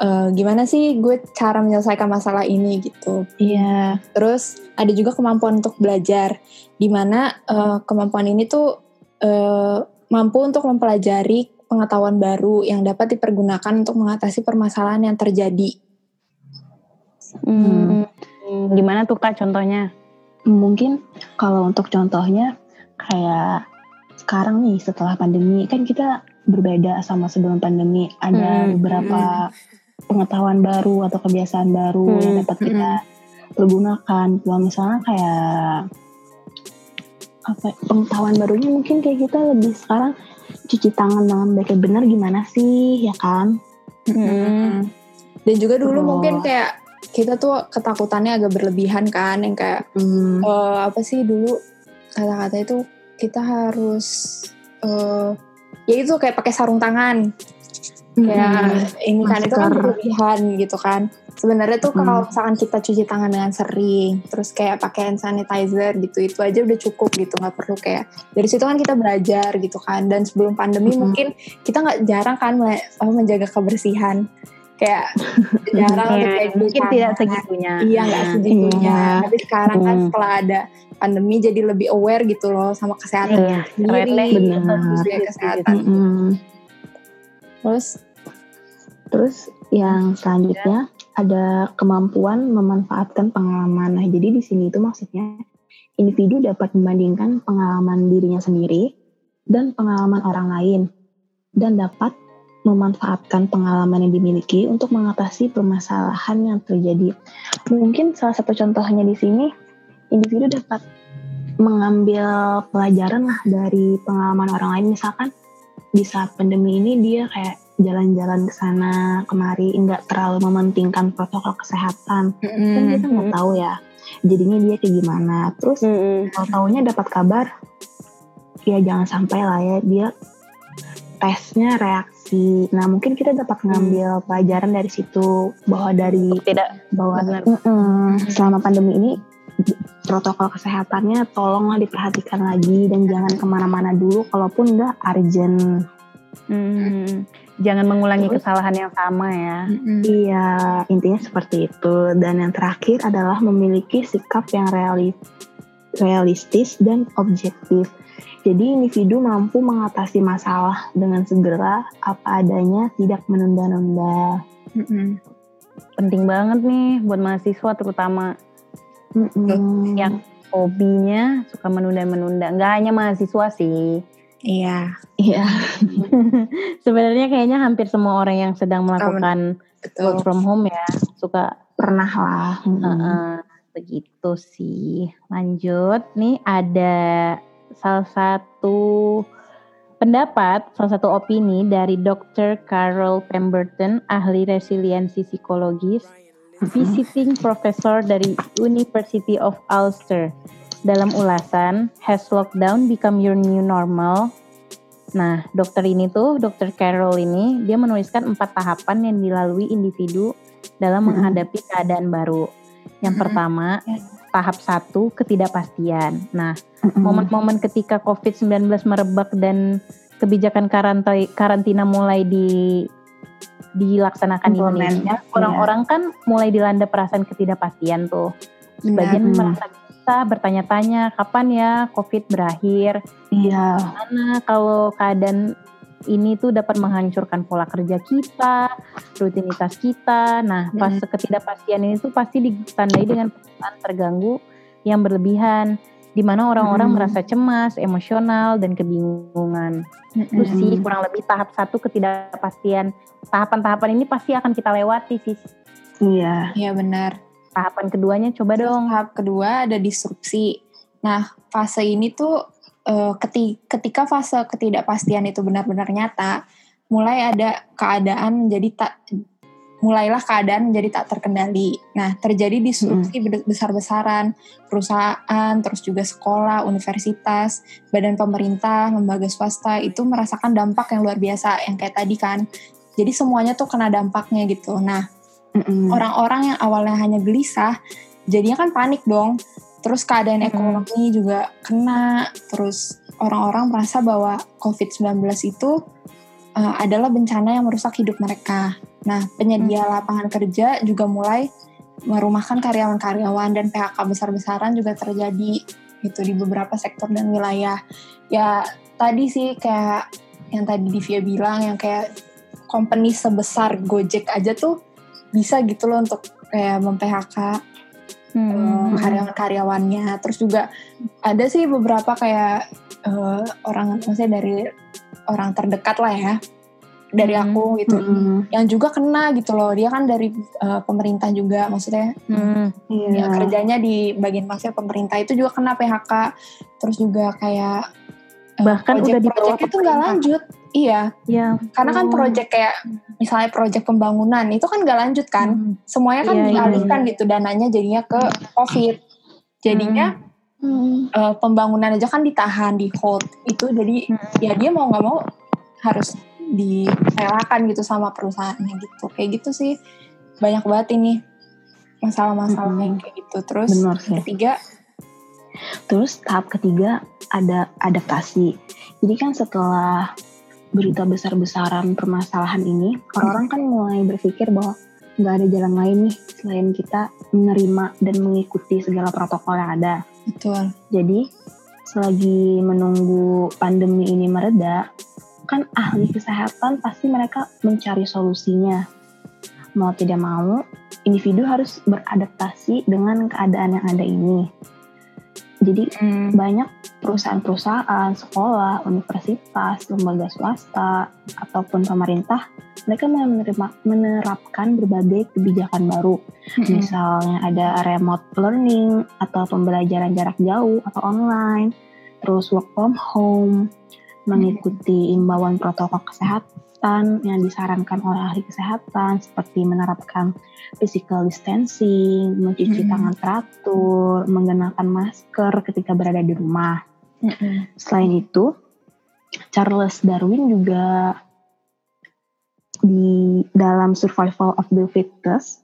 uh, gimana sih gue cara menyelesaikan masalah ini gitu. Iya. Terus ada juga kemampuan untuk belajar, di mana uh, eh, kemampuan ini tuh uh, mampu untuk mempelajari pengetahuan baru yang dapat dipergunakan untuk mengatasi permasalahan yang terjadi. Hmm. Gimana tuh kak contohnya? Mungkin kalau untuk contohnya kayak sekarang nih setelah pandemi kan kita berbeda sama sebelum pandemi ada hmm. beberapa pengetahuan baru atau kebiasaan baru hmm. yang dapat kita hmm. pergunakan. Kalau misalnya kayak apa pengetahuan barunya mungkin kayak kita lebih sekarang cuci tangan dengan baik benar gimana sih ya kan? Hmm. Dan juga dulu oh. mungkin kayak kita tuh ketakutannya agak berlebihan kan yang kayak hmm. uh, apa sih dulu kata-kata itu kita harus uh, ya itu kayak pakai sarung tangan ya hmm, ini kan itu kan berlebihan gitu kan sebenarnya tuh kalau misalkan kita cuci tangan dengan sering terus kayak pakai hand sanitizer gitu itu aja udah cukup gitu nggak perlu kayak dari situ kan kita belajar gitu kan dan sebelum pandemi hmm. mungkin kita nggak jarang kan menjaga kebersihan. Kayak *laughs* jarang untuk kayak mungkin tidak segitunya. Iya nggak segitunya. Ya. tapi sekarang kan hmm. setelah ada pandemi jadi lebih aware gitu loh sama kesehatan ya, sendiri. benar. kesehatan. Hmm. terus? Terus yang selanjutnya ada kemampuan memanfaatkan pengalaman. Nah, jadi di sini itu maksudnya individu dapat membandingkan pengalaman dirinya sendiri dan pengalaman orang lain dan dapat memanfaatkan pengalaman yang dimiliki untuk mengatasi permasalahan yang terjadi. Mungkin salah satu contohnya di sini individu dapat mengambil pelajaran lah dari pengalaman orang lain misalkan di saat pandemi ini dia kayak jalan-jalan ke sana kemari nggak terlalu mementingkan protokol kesehatan. Mm-hmm. kan kita nggak tahu ya jadinya dia kayak gimana. Terus mm-hmm. kalau tahunya dapat kabar ya jangan sampai lah ya dia tesnya reaksi. Nah mungkin kita dapat ngambil mm. pelajaran dari situ bahwa dari tidak bahwa mm-mm, selama pandemi ini protokol kesehatannya tolonglah diperhatikan lagi dan jangan ke mana-mana dulu kalaupun nggak urgent. Hmm, jangan mengulangi Terus, kesalahan yang sama ya. Iya, intinya seperti itu. Dan yang terakhir adalah memiliki sikap yang realis, realistis dan objektif. Jadi individu mampu mengatasi masalah dengan segera apa adanya, tidak menunda-nunda. Mm-mm. Penting banget nih buat mahasiswa terutama Mm-mm. yang hobinya suka menunda-menunda. Nggak hanya mahasiswa sih Iya. Iya. *laughs* Sebenarnya kayaknya hampir semua orang yang sedang melakukan Betul. work from home ya suka pernah lah. Hmm. Uh, begitu sih. Lanjut nih ada salah satu pendapat, salah satu opini dari Dr. Carol Pemberton, ahli resiliensi psikologis, visiting professor dari University of Ulster dalam ulasan Has Lockdown Become Your New Normal? Nah, dokter ini tuh, dokter Carol ini, dia menuliskan empat tahapan yang dilalui individu dalam mm-hmm. menghadapi keadaan baru. Yang mm-hmm. pertama, tahap satu, ketidakpastian. Nah, mm-hmm. momen-momen ketika COVID-19 merebak dan kebijakan karantina mulai di dilaksanakan di Indonesia, orang-orang iya. kan mulai dilanda perasaan ketidakpastian tuh. Sebagian merasa kita bertanya-tanya kapan ya COVID berakhir. Iya. Karena kalau keadaan ini tuh dapat menghancurkan pola kerja kita, rutinitas kita. Nah, pas hmm. ketidakpastian ini tuh pasti ditandai dengan perasaan terganggu yang berlebihan, di mana orang-orang hmm. merasa cemas, emosional, dan kebingungan. Hmm. Itu sih kurang lebih tahap satu ketidakpastian. Tahapan-tahapan ini pasti akan kita lewati sih. Iya. Iya benar. Tahapan keduanya coba dong. Tahap kedua ada disrupsi. Nah, fase ini tuh uh, ketika fase ketidakpastian itu benar-benar nyata, mulai ada keadaan menjadi tak mulailah keadaan menjadi tak terkendali. Nah, terjadi disrupsi mm. besar-besaran, perusahaan, terus juga sekolah, universitas, badan pemerintah, lembaga swasta itu merasakan dampak yang luar biasa yang kayak tadi kan. Jadi semuanya tuh kena dampaknya gitu. Nah, Orang-orang yang awalnya hanya gelisah, jadinya kan panik dong. Terus keadaan mm-hmm. ekonomi juga kena. Terus orang-orang merasa bahwa COVID-19 itu uh, adalah bencana yang merusak hidup mereka. Nah, penyedia mm-hmm. lapangan kerja juga mulai merumahkan karyawan-karyawan dan PHK besar-besaran juga terjadi gitu di beberapa sektor dan wilayah. Ya tadi sih kayak yang tadi Divya bilang yang kayak company sebesar Gojek aja tuh bisa gitu loh untuk kayak mem-PHK hmm. uh, karyawan-karyawannya. Terus juga ada sih beberapa kayak uh, orang maksudnya dari orang terdekat lah ya dari hmm. aku gitu hmm. yang juga kena gitu loh dia kan dari uh, pemerintah juga maksudnya hmm. ya, kerjanya di bagian masnya pemerintah itu juga kena PHK terus juga kayak bahkan project, udah di project itu nggak lanjut. Iya. Ya karena kan project kayak misalnya project pembangunan itu kan nggak lanjut kan? Hmm. semuanya kan iya dialihkan iya. gitu dananya jadinya ke covid. Jadinya hmm. uh, pembangunan aja kan ditahan di hold. Itu jadi hmm. ya dia mau nggak mau harus direlakan gitu sama perusahaannya gitu. Kayak gitu sih. Banyak banget ini masalah-masalah mm-hmm. yang kayak gitu. Terus Benar, ketiga terus tahap ketiga ada adaptasi jadi kan setelah berita besar-besaran permasalahan ini orang-orang kan mulai berpikir bahwa nggak ada jalan lain nih selain kita menerima dan mengikuti segala protokol yang ada. Betul. Jadi selagi menunggu pandemi ini mereda, kan ahli kesehatan pasti mereka mencari solusinya. Mau tidak mau, individu harus beradaptasi dengan keadaan yang ada ini. Jadi hmm. banyak perusahaan-perusahaan, sekolah, universitas, lembaga swasta, ataupun pemerintah, mereka menerima, menerapkan berbagai kebijakan baru. Hmm. Misalnya ada remote learning, atau pembelajaran jarak jauh, atau online, terus work from home, mengikuti imbauan protokol kesehatan, kesehatan yang disarankan oleh ahli kesehatan seperti menerapkan physical distancing, mencuci hmm. tangan teratur, menggunakan masker ketika berada di rumah. Hmm. Selain itu, Charles Darwin juga di dalam Survival of the Fittest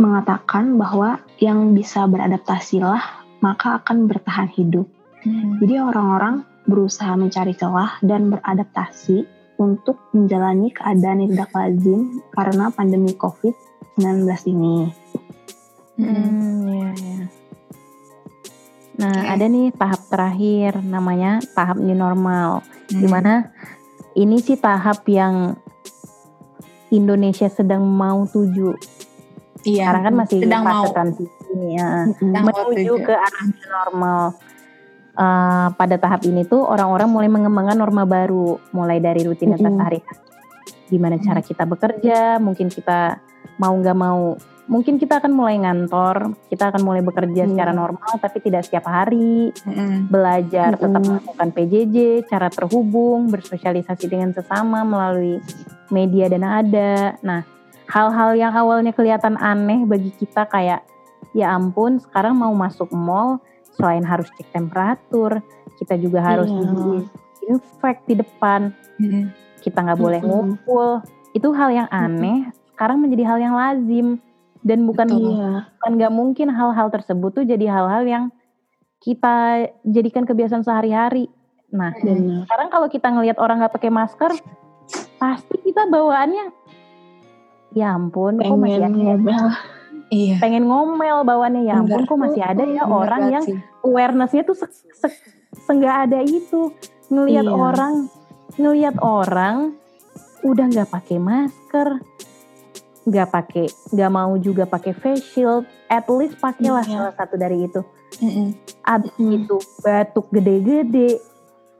mengatakan bahwa yang bisa beradaptasilah maka akan bertahan hidup. Hmm. Jadi orang-orang berusaha mencari celah dan beradaptasi untuk menjalani keadaan yang tidak lazim karena pandemi COVID-19 ini. Hmm, ya, ya. Nah, okay. ada nih tahap terakhir namanya tahap new normal. Hmm. Di mana ini sih tahap yang Indonesia sedang mau tuju. Iya. Sekarang kan masih sedang fase mau. transisi ya. Hmm. Menuju ke arah new normal uh, pada tahap ini tuh orang-orang mulai mengembangkan norma baru, mulai dari rutinitas mm -hmm. sehari-hari. Gimana cara kita bekerja, mungkin kita mau nggak mau, mungkin kita akan mulai ngantor, kita akan mulai bekerja mm. secara normal, tapi tidak setiap hari. Mm. Belajar mm. tetap melakukan PJJ, cara terhubung, bersosialisasi dengan sesama melalui media dan ada. Nah, hal-hal yang awalnya kelihatan aneh bagi kita kayak ya ampun sekarang mau masuk mall selain harus cek temperatur, kita juga harus yeah. infek di depan. Mm. Kita nggak boleh mm. ngumpul. Itu hal yang aneh. Mm. Sekarang menjadi hal yang lazim dan bukan iya. bukan nggak mungkin hal-hal tersebut tuh jadi hal-hal yang kita jadikan kebiasaan sehari-hari. Nah, mm. sekarang kalau kita ngelihat orang nggak pakai masker, pasti kita bawaannya, ya ampun, Pengen kok masih ada iya. pengen ngomel bawaannya ya ampun kok masih ada ya orang yang awarenessnya tuh se -se senggak ada itu ngelihat iya. orang ngelihat orang udah nggak pakai masker nggak pakai nggak mau juga pakai face shield at least pakailah iya. salah satu dari itu mm -mm. abis mm -mm. itu batuk gede-gede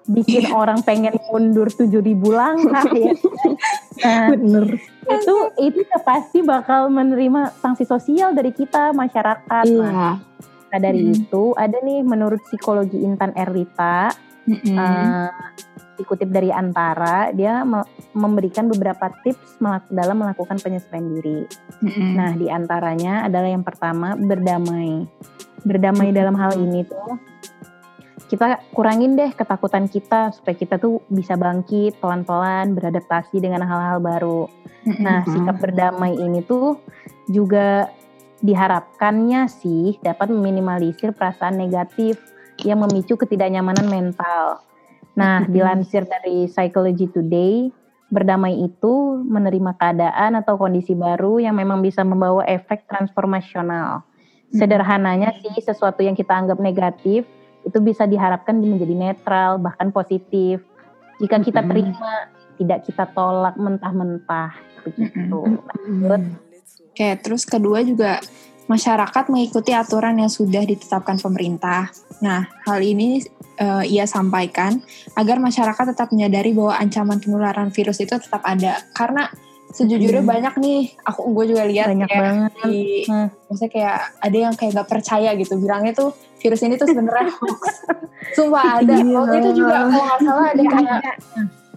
bikin iya. orang pengen mundur tujuh ribu langkah *laughs* ya nah, bener itu itu pasti bakal menerima sanksi sosial dari kita masyarakat iya. nah, nah dari hmm. itu ada nih menurut psikologi Intan Erlita hmm. uh, dikutip dari Antara dia me memberikan beberapa tips dalam melakukan penyesuaian diri hmm. nah di antaranya adalah yang pertama berdamai berdamai hmm. dalam hal ini tuh kita kurangin deh ketakutan kita supaya kita tuh bisa bangkit pelan-pelan beradaptasi dengan hal-hal baru. Nah, sikap berdamai ini tuh juga diharapkannya sih dapat meminimalisir perasaan negatif yang memicu ketidaknyamanan mental. Nah, dilansir dari Psychology Today, berdamai itu menerima keadaan atau kondisi baru yang memang bisa membawa efek transformasional. Sederhananya sih sesuatu yang kita anggap negatif itu bisa diharapkan menjadi netral bahkan positif. Jika kita terima tidak kita tolak mentah-mentah begitu. Oke, terus kedua juga masyarakat mengikuti aturan yang sudah ditetapkan pemerintah. Nah, hal ini uh, ia sampaikan agar masyarakat tetap menyadari bahwa ancaman penularan virus itu tetap ada. Karena sejujurnya hmm. banyak nih. Aku gue juga lihat banyak kayak banget. di, hmm. maksudnya kayak ada yang kayak gak percaya gitu. Bilangnya tuh virus ini tuh sebenarnya *laughs* hoax. Sumpah ada. Iya. waktu itu juga kalau nggak salah ada kayak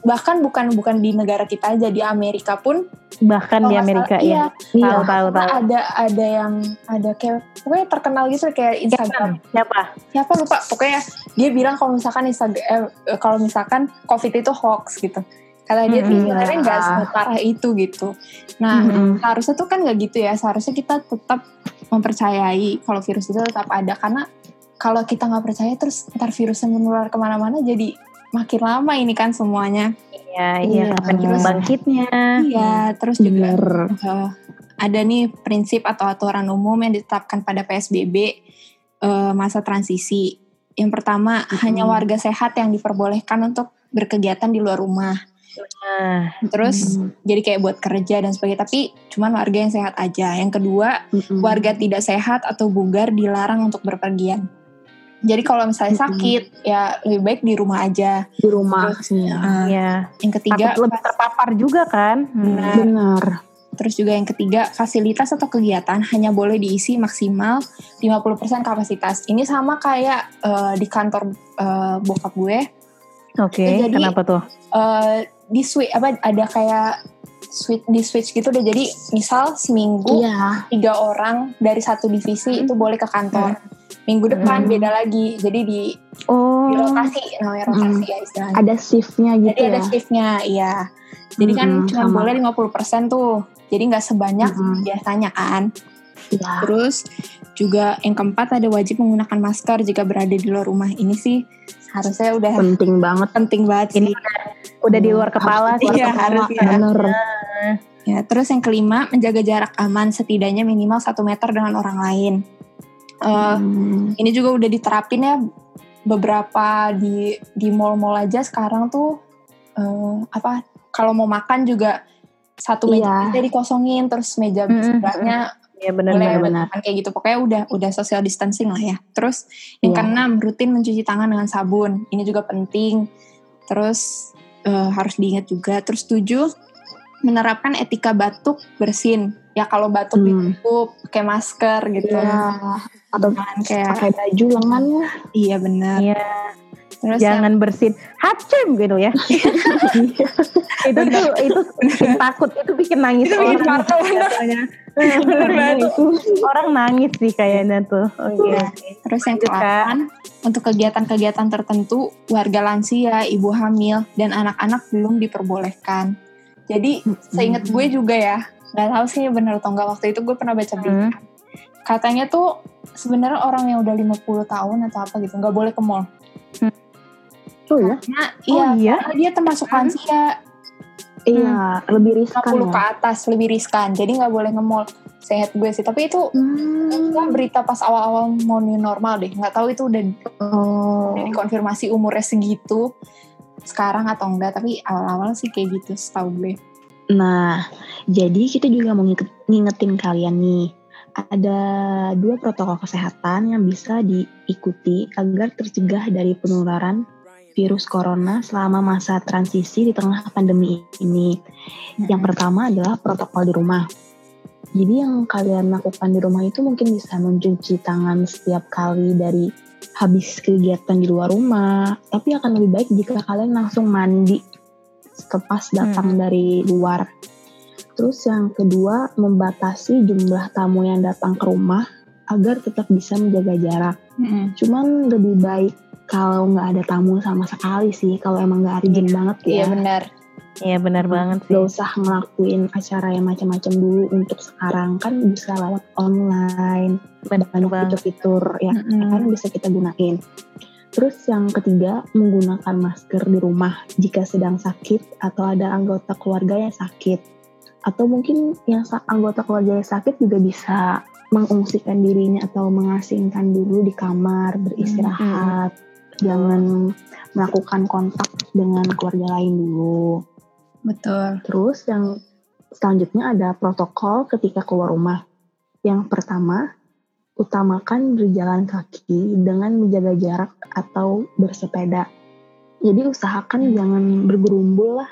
bahkan bukan bukan di negara kita aja di Amerika pun. Bahkan di Amerika salah, ya iya, tahu tahu tahu. ada ada yang ada kayak pokoknya terkenal gitu kayak Instagram. Siapa? Siapa lupa pokoknya dia bilang kalau misalkan Instagram eh, kalau misalkan COVID itu hoax gitu kata dia tuh Mm-mm. sebenarnya nggak Iya. separah itu gitu nah Mm-mm. seharusnya tuh kan nggak gitu ya seharusnya kita tetap mempercayai kalau virus itu tetap ada karena kalau kita nggak percaya terus ntar virusnya menular ke mana-mana jadi makin lama ini kan semuanya Iya, iya, Iya. kapan kita bangkitnya? iya terus juga Bener. eh, ada nih prinsip atau aturan umum yang ditetapkan pada PSBB eh, masa transisi. Yang pertama, hanya warga sehat yang diperbolehkan untuk berkegiatan di luar rumah. Nah, Terus Hmm. jadi kayak buat kerja dan sebagainya, tapi cuman warga yang sehat aja. Yang kedua, Mm-mm. warga tidak sehat atau bugar dilarang untuk berpergian. Jadi kalau misalnya sakit, ya lebih baik di rumah aja. di rumah Terus, sih ya. Nah, iya. yang ketiga, Takut lebih terpapar juga kan? Hmm. Benar. Benar. Terus juga yang ketiga, fasilitas atau kegiatan hanya boleh diisi maksimal 50% kapasitas. Ini sama kayak eh, di kantor eh, bokap gue. Oke, Jadi- kenapa tuh? eh, di switch apa ada kayak switch di switch gitu deh. Jadi misal seminggu Iya. tiga orang dari satu divisi itu boleh ke kantor. Minggu depan Hmm. beda lagi. Jadi di, Oh, di rotasi namanya rotasi ya istilahnya. Ada shiftnya gitu Jadi ada ya. shiftnya, iya. Jadi kan Mm-mm, cuma sama. boleh 50% tuh. Jadi nggak sebanyak Mm-mm. biasanya kan. Iya. Terus juga yang keempat ada wajib menggunakan masker jika berada di luar rumah. Ini sih harusnya udah Penting banget. penting banget Ini sih. udah di luar kepala Harus sih. Iya, kepala, harus ya. Bener. Ya, terus yang kelima menjaga jarak aman setidaknya minimal satu meter dengan orang lain. Eh, Hmm. Ini juga udah diterapin ya beberapa di di mall-mall aja sekarang tuh eh, apa kalau mau makan juga satu meja Iya. aja dikosongin terus meja Mm-mm. sebelahnya Iya benar benar. benar. makan kayak gitu pokoknya udah udah social distancing lah ya terus yang Iya. keenam rutin mencuci tangan dengan sabun ini juga penting terus eh, harus diingat juga terus tujuh menerapkan etika batuk bersin ya kalau batuk Hmm. ditutup pakai masker gitu Iya. Atau kayak pakai baju lengannya. iya benar Iya, terus yang- jangan bersin hacem gitu ya. *laughs* itu tuh itu bikin takut, itu bikin nangis Itu bikin orang. itu orang nangis sih kayaknya tuh. Oke. Iya. Terus yang Lanjut, Kak. ke-8, untuk kegiatan-kegiatan tertentu, warga lansia, ibu hamil, dan anak-anak belum diperbolehkan. Jadi, seingat gue juga ya, nggak tahu sih bener atau enggak, waktu itu gue pernah baca berita. Katanya tuh, sebenarnya orang yang udah 50 tahun atau apa gitu, nggak boleh ke mall. Oh ya? Nah, Oh iya, iya? karena dia termasuk lansia, Iya, lebih riskan 50 ke ya. atas, lebih riskan. Jadi nggak boleh ke mall. Seingat gue sih, tapi itu Hmm. itu berita pas awal-awal mau new normal deh. Nggak tahu itu udah Oh. udah dikonfirmasi umurnya segitu sekarang atau enggak tapi awal-awal sih kayak gitu setahu gue Nah, jadi kita juga mau ngingetin kalian nih. Ada dua protokol kesehatan yang bisa diikuti agar tercegah dari penularan virus corona selama masa transisi di tengah pandemi ini. Yang pertama adalah protokol di rumah. Jadi yang kalian lakukan di rumah itu mungkin bisa mencuci tangan setiap kali dari habis kegiatan di luar rumah. Tapi akan lebih baik jika kalian langsung mandi setelah datang dari luar. Terus yang kedua membatasi jumlah tamu yang datang ke rumah agar tetap bisa menjaga jarak. Cuman lebih baik kalau nggak ada tamu sama sekali sih. Kalau emang nggak urgent banget ya. iya benar Iya benar banget sih. Gak usah ngelakuin acara yang macam-macam dulu untuk sekarang kan bisa lewat online Benar banyak fitur-fitur ya kan bisa kita gunain. Terus yang ketiga menggunakan masker di rumah jika sedang sakit atau ada anggota keluarga yang sakit atau mungkin yang anggota keluarga yang sakit juga bisa mengungsikan dirinya atau mengasingkan dulu di kamar beristirahat jangan melakukan kontak dengan keluarga lain dulu. betul Terus yang selanjutnya ada protokol ketika keluar rumah. Yang pertama, utamakan berjalan kaki dengan menjaga jarak atau bersepeda. Jadi usahakan jangan bergerumbul lah.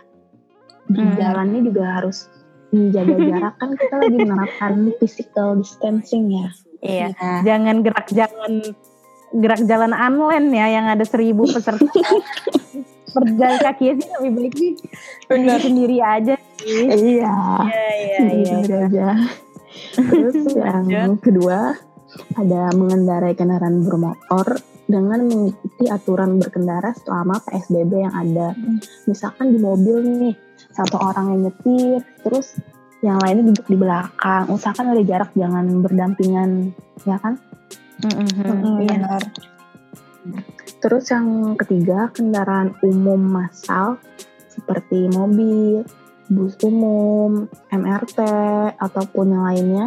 Di Hmm. jalannya juga harus menjaga *laughs* jarak kan kita lagi menerapkan physical distancing ya. Iya. Iya. Jangan gerak jangan gerak jalan online ya yang ada seribu peserta. *laughs* Berjalan kaki sih lebih baik sih Benar. sendiri aja sih. Iya. Iya iya sendiri aja. Terus *laughs* yang kedua ada mengendarai kendaraan bermotor dengan mengikuti aturan berkendara selama PSBB yang ada. Misalkan di mobil nih, satu orang yang nyetir, terus yang lainnya duduk di belakang. Usahakan ada jarak, jangan berdampingan, ya kan? Mm-hmm. Benar. Terus yang ketiga, kendaraan umum massal seperti mobil, bus umum, MRT, ataupun yang lainnya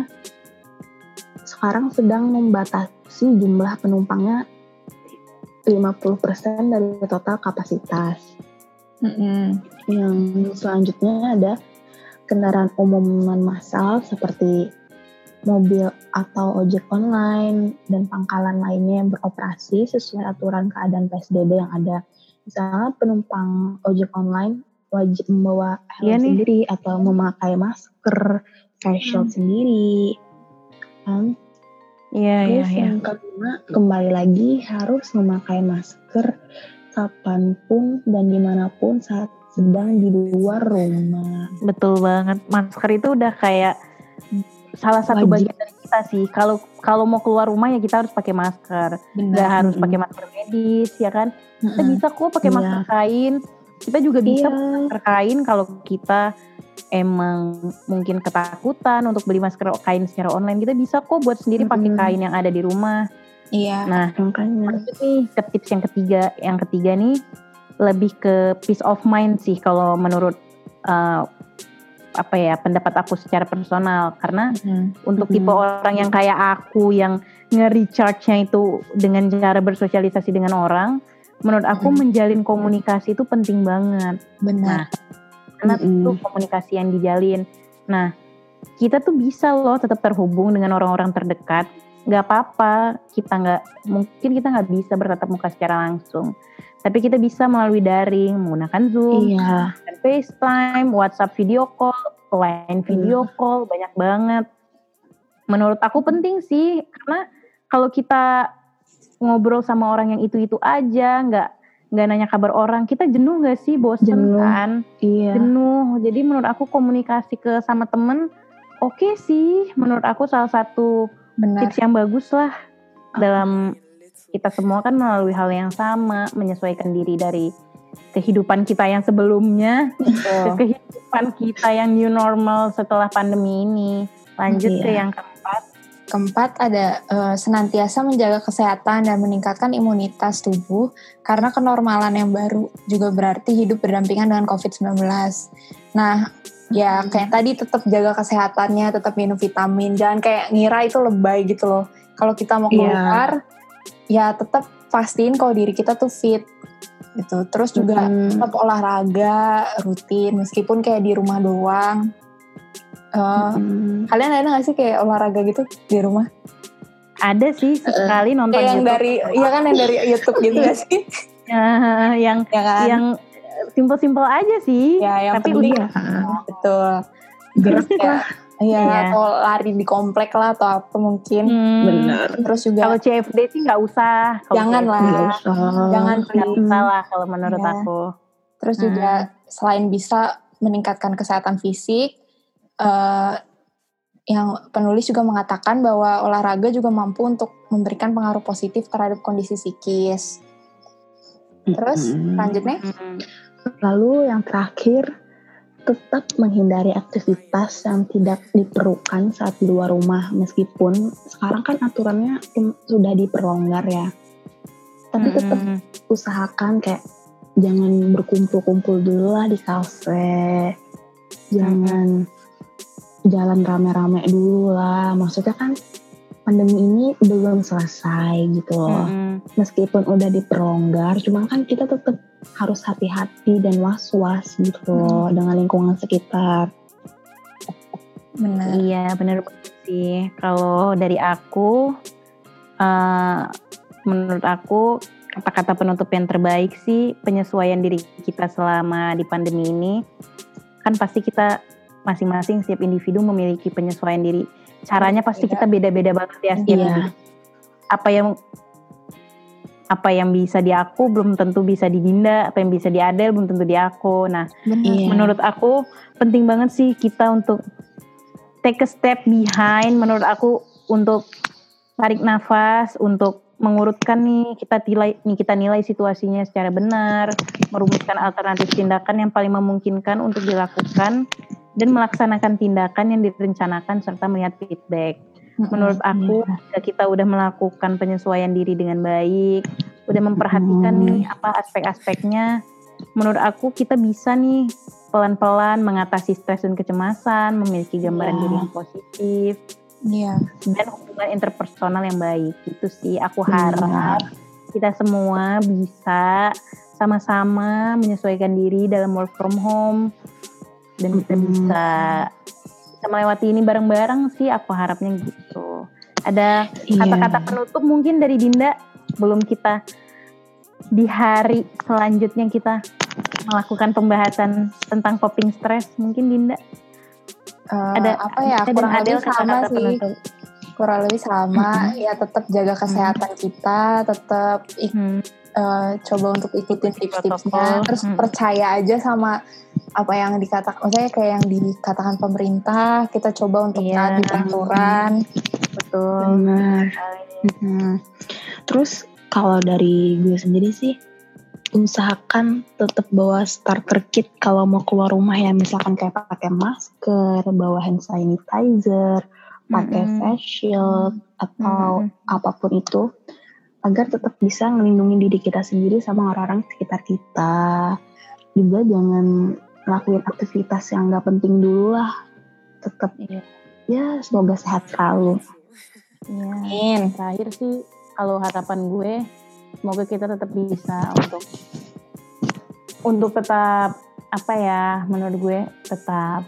sekarang sedang membatasi jumlah penumpangnya 50% dari total kapasitas. Mm-hmm. Yang selanjutnya ada kendaraan umum non massal seperti mobil atau ojek online dan pangkalan lainnya yang beroperasi sesuai aturan keadaan PSBB yang ada. Misalnya penumpang ojek online wajib membawa helm Iya nih. sendiri atau memakai masker, face shield sendiri. Kan? Iya, iya, Terus iya. yang kelima, kembali lagi harus memakai masker kapan pun dan di mana pun saat sedang di luar rumah. Betul banget. Masker itu udah kayak salah satu Wajib. bagian dari kita sih. Kalau kalau mau keluar rumah ya kita harus pakai masker. Benar. Nggak harus pakai masker medis ya kan. Kita bisa kok pakai Iya. masker kain. Kita juga bisa Iya. masker kain kalau kita emang mungkin ketakutan untuk beli masker kain secara online. Kita bisa kok buat sendiri pakai Mm-mm. kain yang ada di rumah. Iya. Nah, Makanya. Lanjut nih ke tips yang ketiga. Yang ketiga nih lebih ke peace of mind sih kalau menurut uh, apa ya pendapat aku secara personal karena Mhm. untuk tipe orang yang kayak aku yang nge-recharge-nya itu dengan cara bersosialisasi dengan orang, menurut aku Mhm. menjalin komunikasi itu penting banget. Benar. Karena Mhm. itu komunikasi yang dijalin. Nah, kita tuh bisa loh tetap terhubung dengan orang-orang terdekat. Gak apa-apa, kita nggak mungkin kita nggak bisa bertatap muka secara langsung, tapi kita bisa melalui daring menggunakan Zoom, Iya. FaceTime, WhatsApp video call, line video Iya. call, banyak banget. Menurut aku penting sih, karena kalau kita ngobrol sama orang yang itu-itu aja, nggak nggak nanya kabar orang, kita jenuh nggak sih, bosen Jenuh. kan? Iya. Jenuh. Jadi menurut aku komunikasi ke sama temen, oke sih. Menurut aku salah satu Benar. tips yang bagus lah dalam kita semua kan melalui hal yang sama, menyesuaikan diri dari kehidupan kita yang sebelumnya ke Betul. kehidupan kita yang new normal setelah pandemi ini. Lanjut ke Iya. yang keempat. Keempat ada eh, senantiasa menjaga kesehatan dan meningkatkan imunitas tubuh karena kenormalan yang baru juga berarti hidup berdampingan dengan COVID-19. Nah, ya kayak tadi tetap jaga kesehatannya, tetap minum vitamin, jangan kayak ngira itu lebay gitu loh. Kalau kita mau Iya. keluar, ya tetap pastiin kalau diri kita tuh fit gitu. Terus juga Mm-mm. tetap olahraga rutin meskipun kayak di rumah doang. Eh, Mm-mm. kalian ada nggak sih kayak olahraga gitu di rumah? Ada sih sesekali nonton Kayak yang YouTube. dari, iya kan yang dari YouTube gitu gak sih? Eh, *laughs* yang ya kan? yang simpel-simpel aja sih. ya, yang tapi penting udah *laughs* betul. Gerak ya, Iya, Iya. atau lari di komplek lah atau apa mungkin. Hmm, Benar. Terus juga Kalau CFD sih nggak usah. Jangan CFD lah. Usah. jangan Nggak please. usah lah kalau menurut Iya. aku. Terus juga selain bisa meningkatkan kesehatan fisik, eh, yang penulis juga mengatakan bahwa olahraga juga mampu untuk memberikan pengaruh positif terhadap kondisi psikis. Terus Mm-mm. selanjutnya, Hmm. Lalu yang terakhir, tetap menghindari aktivitas yang tidak diperlukan saat di luar rumah meskipun sekarang kan aturannya sudah diperlonggar ya. Tapi tetap Mm-mm. usahakan kayak jangan berkumpul-kumpul dulu lah di kafe. Jangan jalan rame-rame dulu lah. Maksudnya kan pandemi ini belum selesai gitu loh Mm-mm. meskipun udah diperlonggar, cuma kan kita tetap harus hati-hati dan was-was gitu loh dengan lingkungan sekitar. benar. Iya bener banget sih. Kalau dari aku, eh, menurut aku kata-kata penutup yang terbaik sih penyesuaian diri kita selama di pandemi ini. Kan pasti kita masing-masing setiap individu memiliki penyesuaian diri. Caranya pasti Beda. kita beda-beda banget ya setiap Iya. Apa yang apa yang bisa di aku belum tentu bisa di Dinda, apa yang bisa di Adel belum tentu di aku. Nah, Benar. Iya. menurut aku penting banget sih kita untuk take a step behind menurut aku untuk tarik nafas untuk mengurutkan nih kita nilai nih kita nilai situasinya secara benar, merumuskan alternatif tindakan yang paling memungkinkan untuk dilakukan dan melaksanakan tindakan yang direncanakan serta melihat feedback. Menurut aku, jika kita udah melakukan penyesuaian diri dengan baik, udah memperhatikan nih apa aspek-aspeknya, menurut aku kita bisa nih pelan-pelan mengatasi stres dan kecemasan, memiliki gambaran yeah. diri yang positif, Iya. Dan hubungan interpersonal yang baik. Itu sih aku harap kita semua bisa sama-sama menyesuaikan diri dalam work from home dan kita hmm. bisa bisa melewati ini bareng-bareng sih aku harapnya gitu. Ada iya. kata-kata penutup mungkin dari Dinda belum kita di hari selanjutnya kita melakukan pembahasan tentang coping stress mungkin Dinda uh, ada apa ya kurang lebih sama sih kurang lebih sama ya tetap jaga kesehatan hmm. kita tetap hmm. Uh, coba untuk ikutin tips-tipsnya terus hmm. percaya aja sama apa yang dikatakan maksudnya kayak yang dikatakan pemerintah kita coba untuk yeah. taati peraturan betul benar hmm. terus kalau dari gue sendiri sih usahakan tetap bawa starter kit kalau mau keluar rumah ya misalkan kayak pakai masker, bawa hand sanitizer, pakai mm -hmm. face shield atau mm -hmm. apa pun itu agar tetap bisa melindungi diri kita sendiri sama orang-orang sekitar kita. Juga jangan lakuin aktivitas yang nggak penting dulu lah. Tetap yeah. ya semoga sehat selalu. Ya, terakhir sih kalau harapan gue semoga kita tetap bisa untuk untuk tetap apa ya menurut gue tetap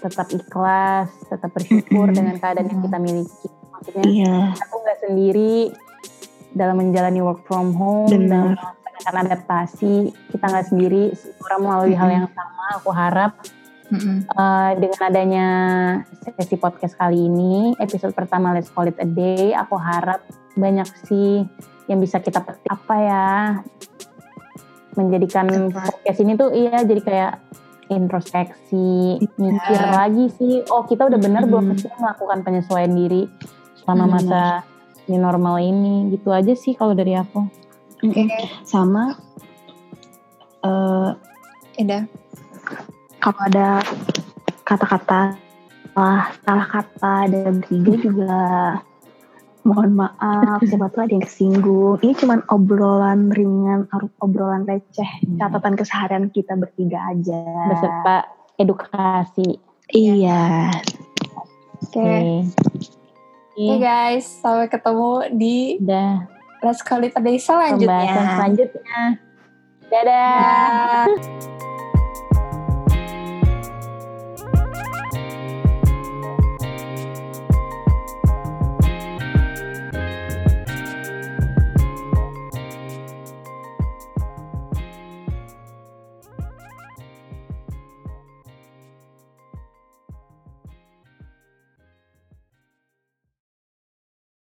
tetap ikhlas tetap bersyukur dengan keadaan yang kita miliki maksudnya yeah. aku nggak sendiri dalam menjalani work from home Benar. dalam adaptasi kita nggak sendiri orang melalui mm -hmm. hal yang sama aku harap mm -hmm. uh, dengan adanya sesi podcast kali ini episode pertama Let's Call It a Day aku harap banyak sih yang bisa kita petik apa ya menjadikan podcast ini tuh iya jadi kayak introspeksi yeah. mikir lagi sih oh kita udah benar hmm. belum sih melakukan penyesuaian diri selama hmm. masa ini normal ini gitu aja sih kalau dari aku oke okay. sama uh, Ida kalau ada kata-kata salah kata dan bertiga juga mohon maaf *laughs* siapa tuh ada yang kesinggung ini cuma obrolan ringan obrolan receh hmm. catatan keseharian kita bertiga aja beserta edukasi iya oke okay. okay. Okay guys. Sampai ketemu di Dah. Let's Call It A Day selanjutnya. Pembahasan selanjutnya. Dadah, dadah.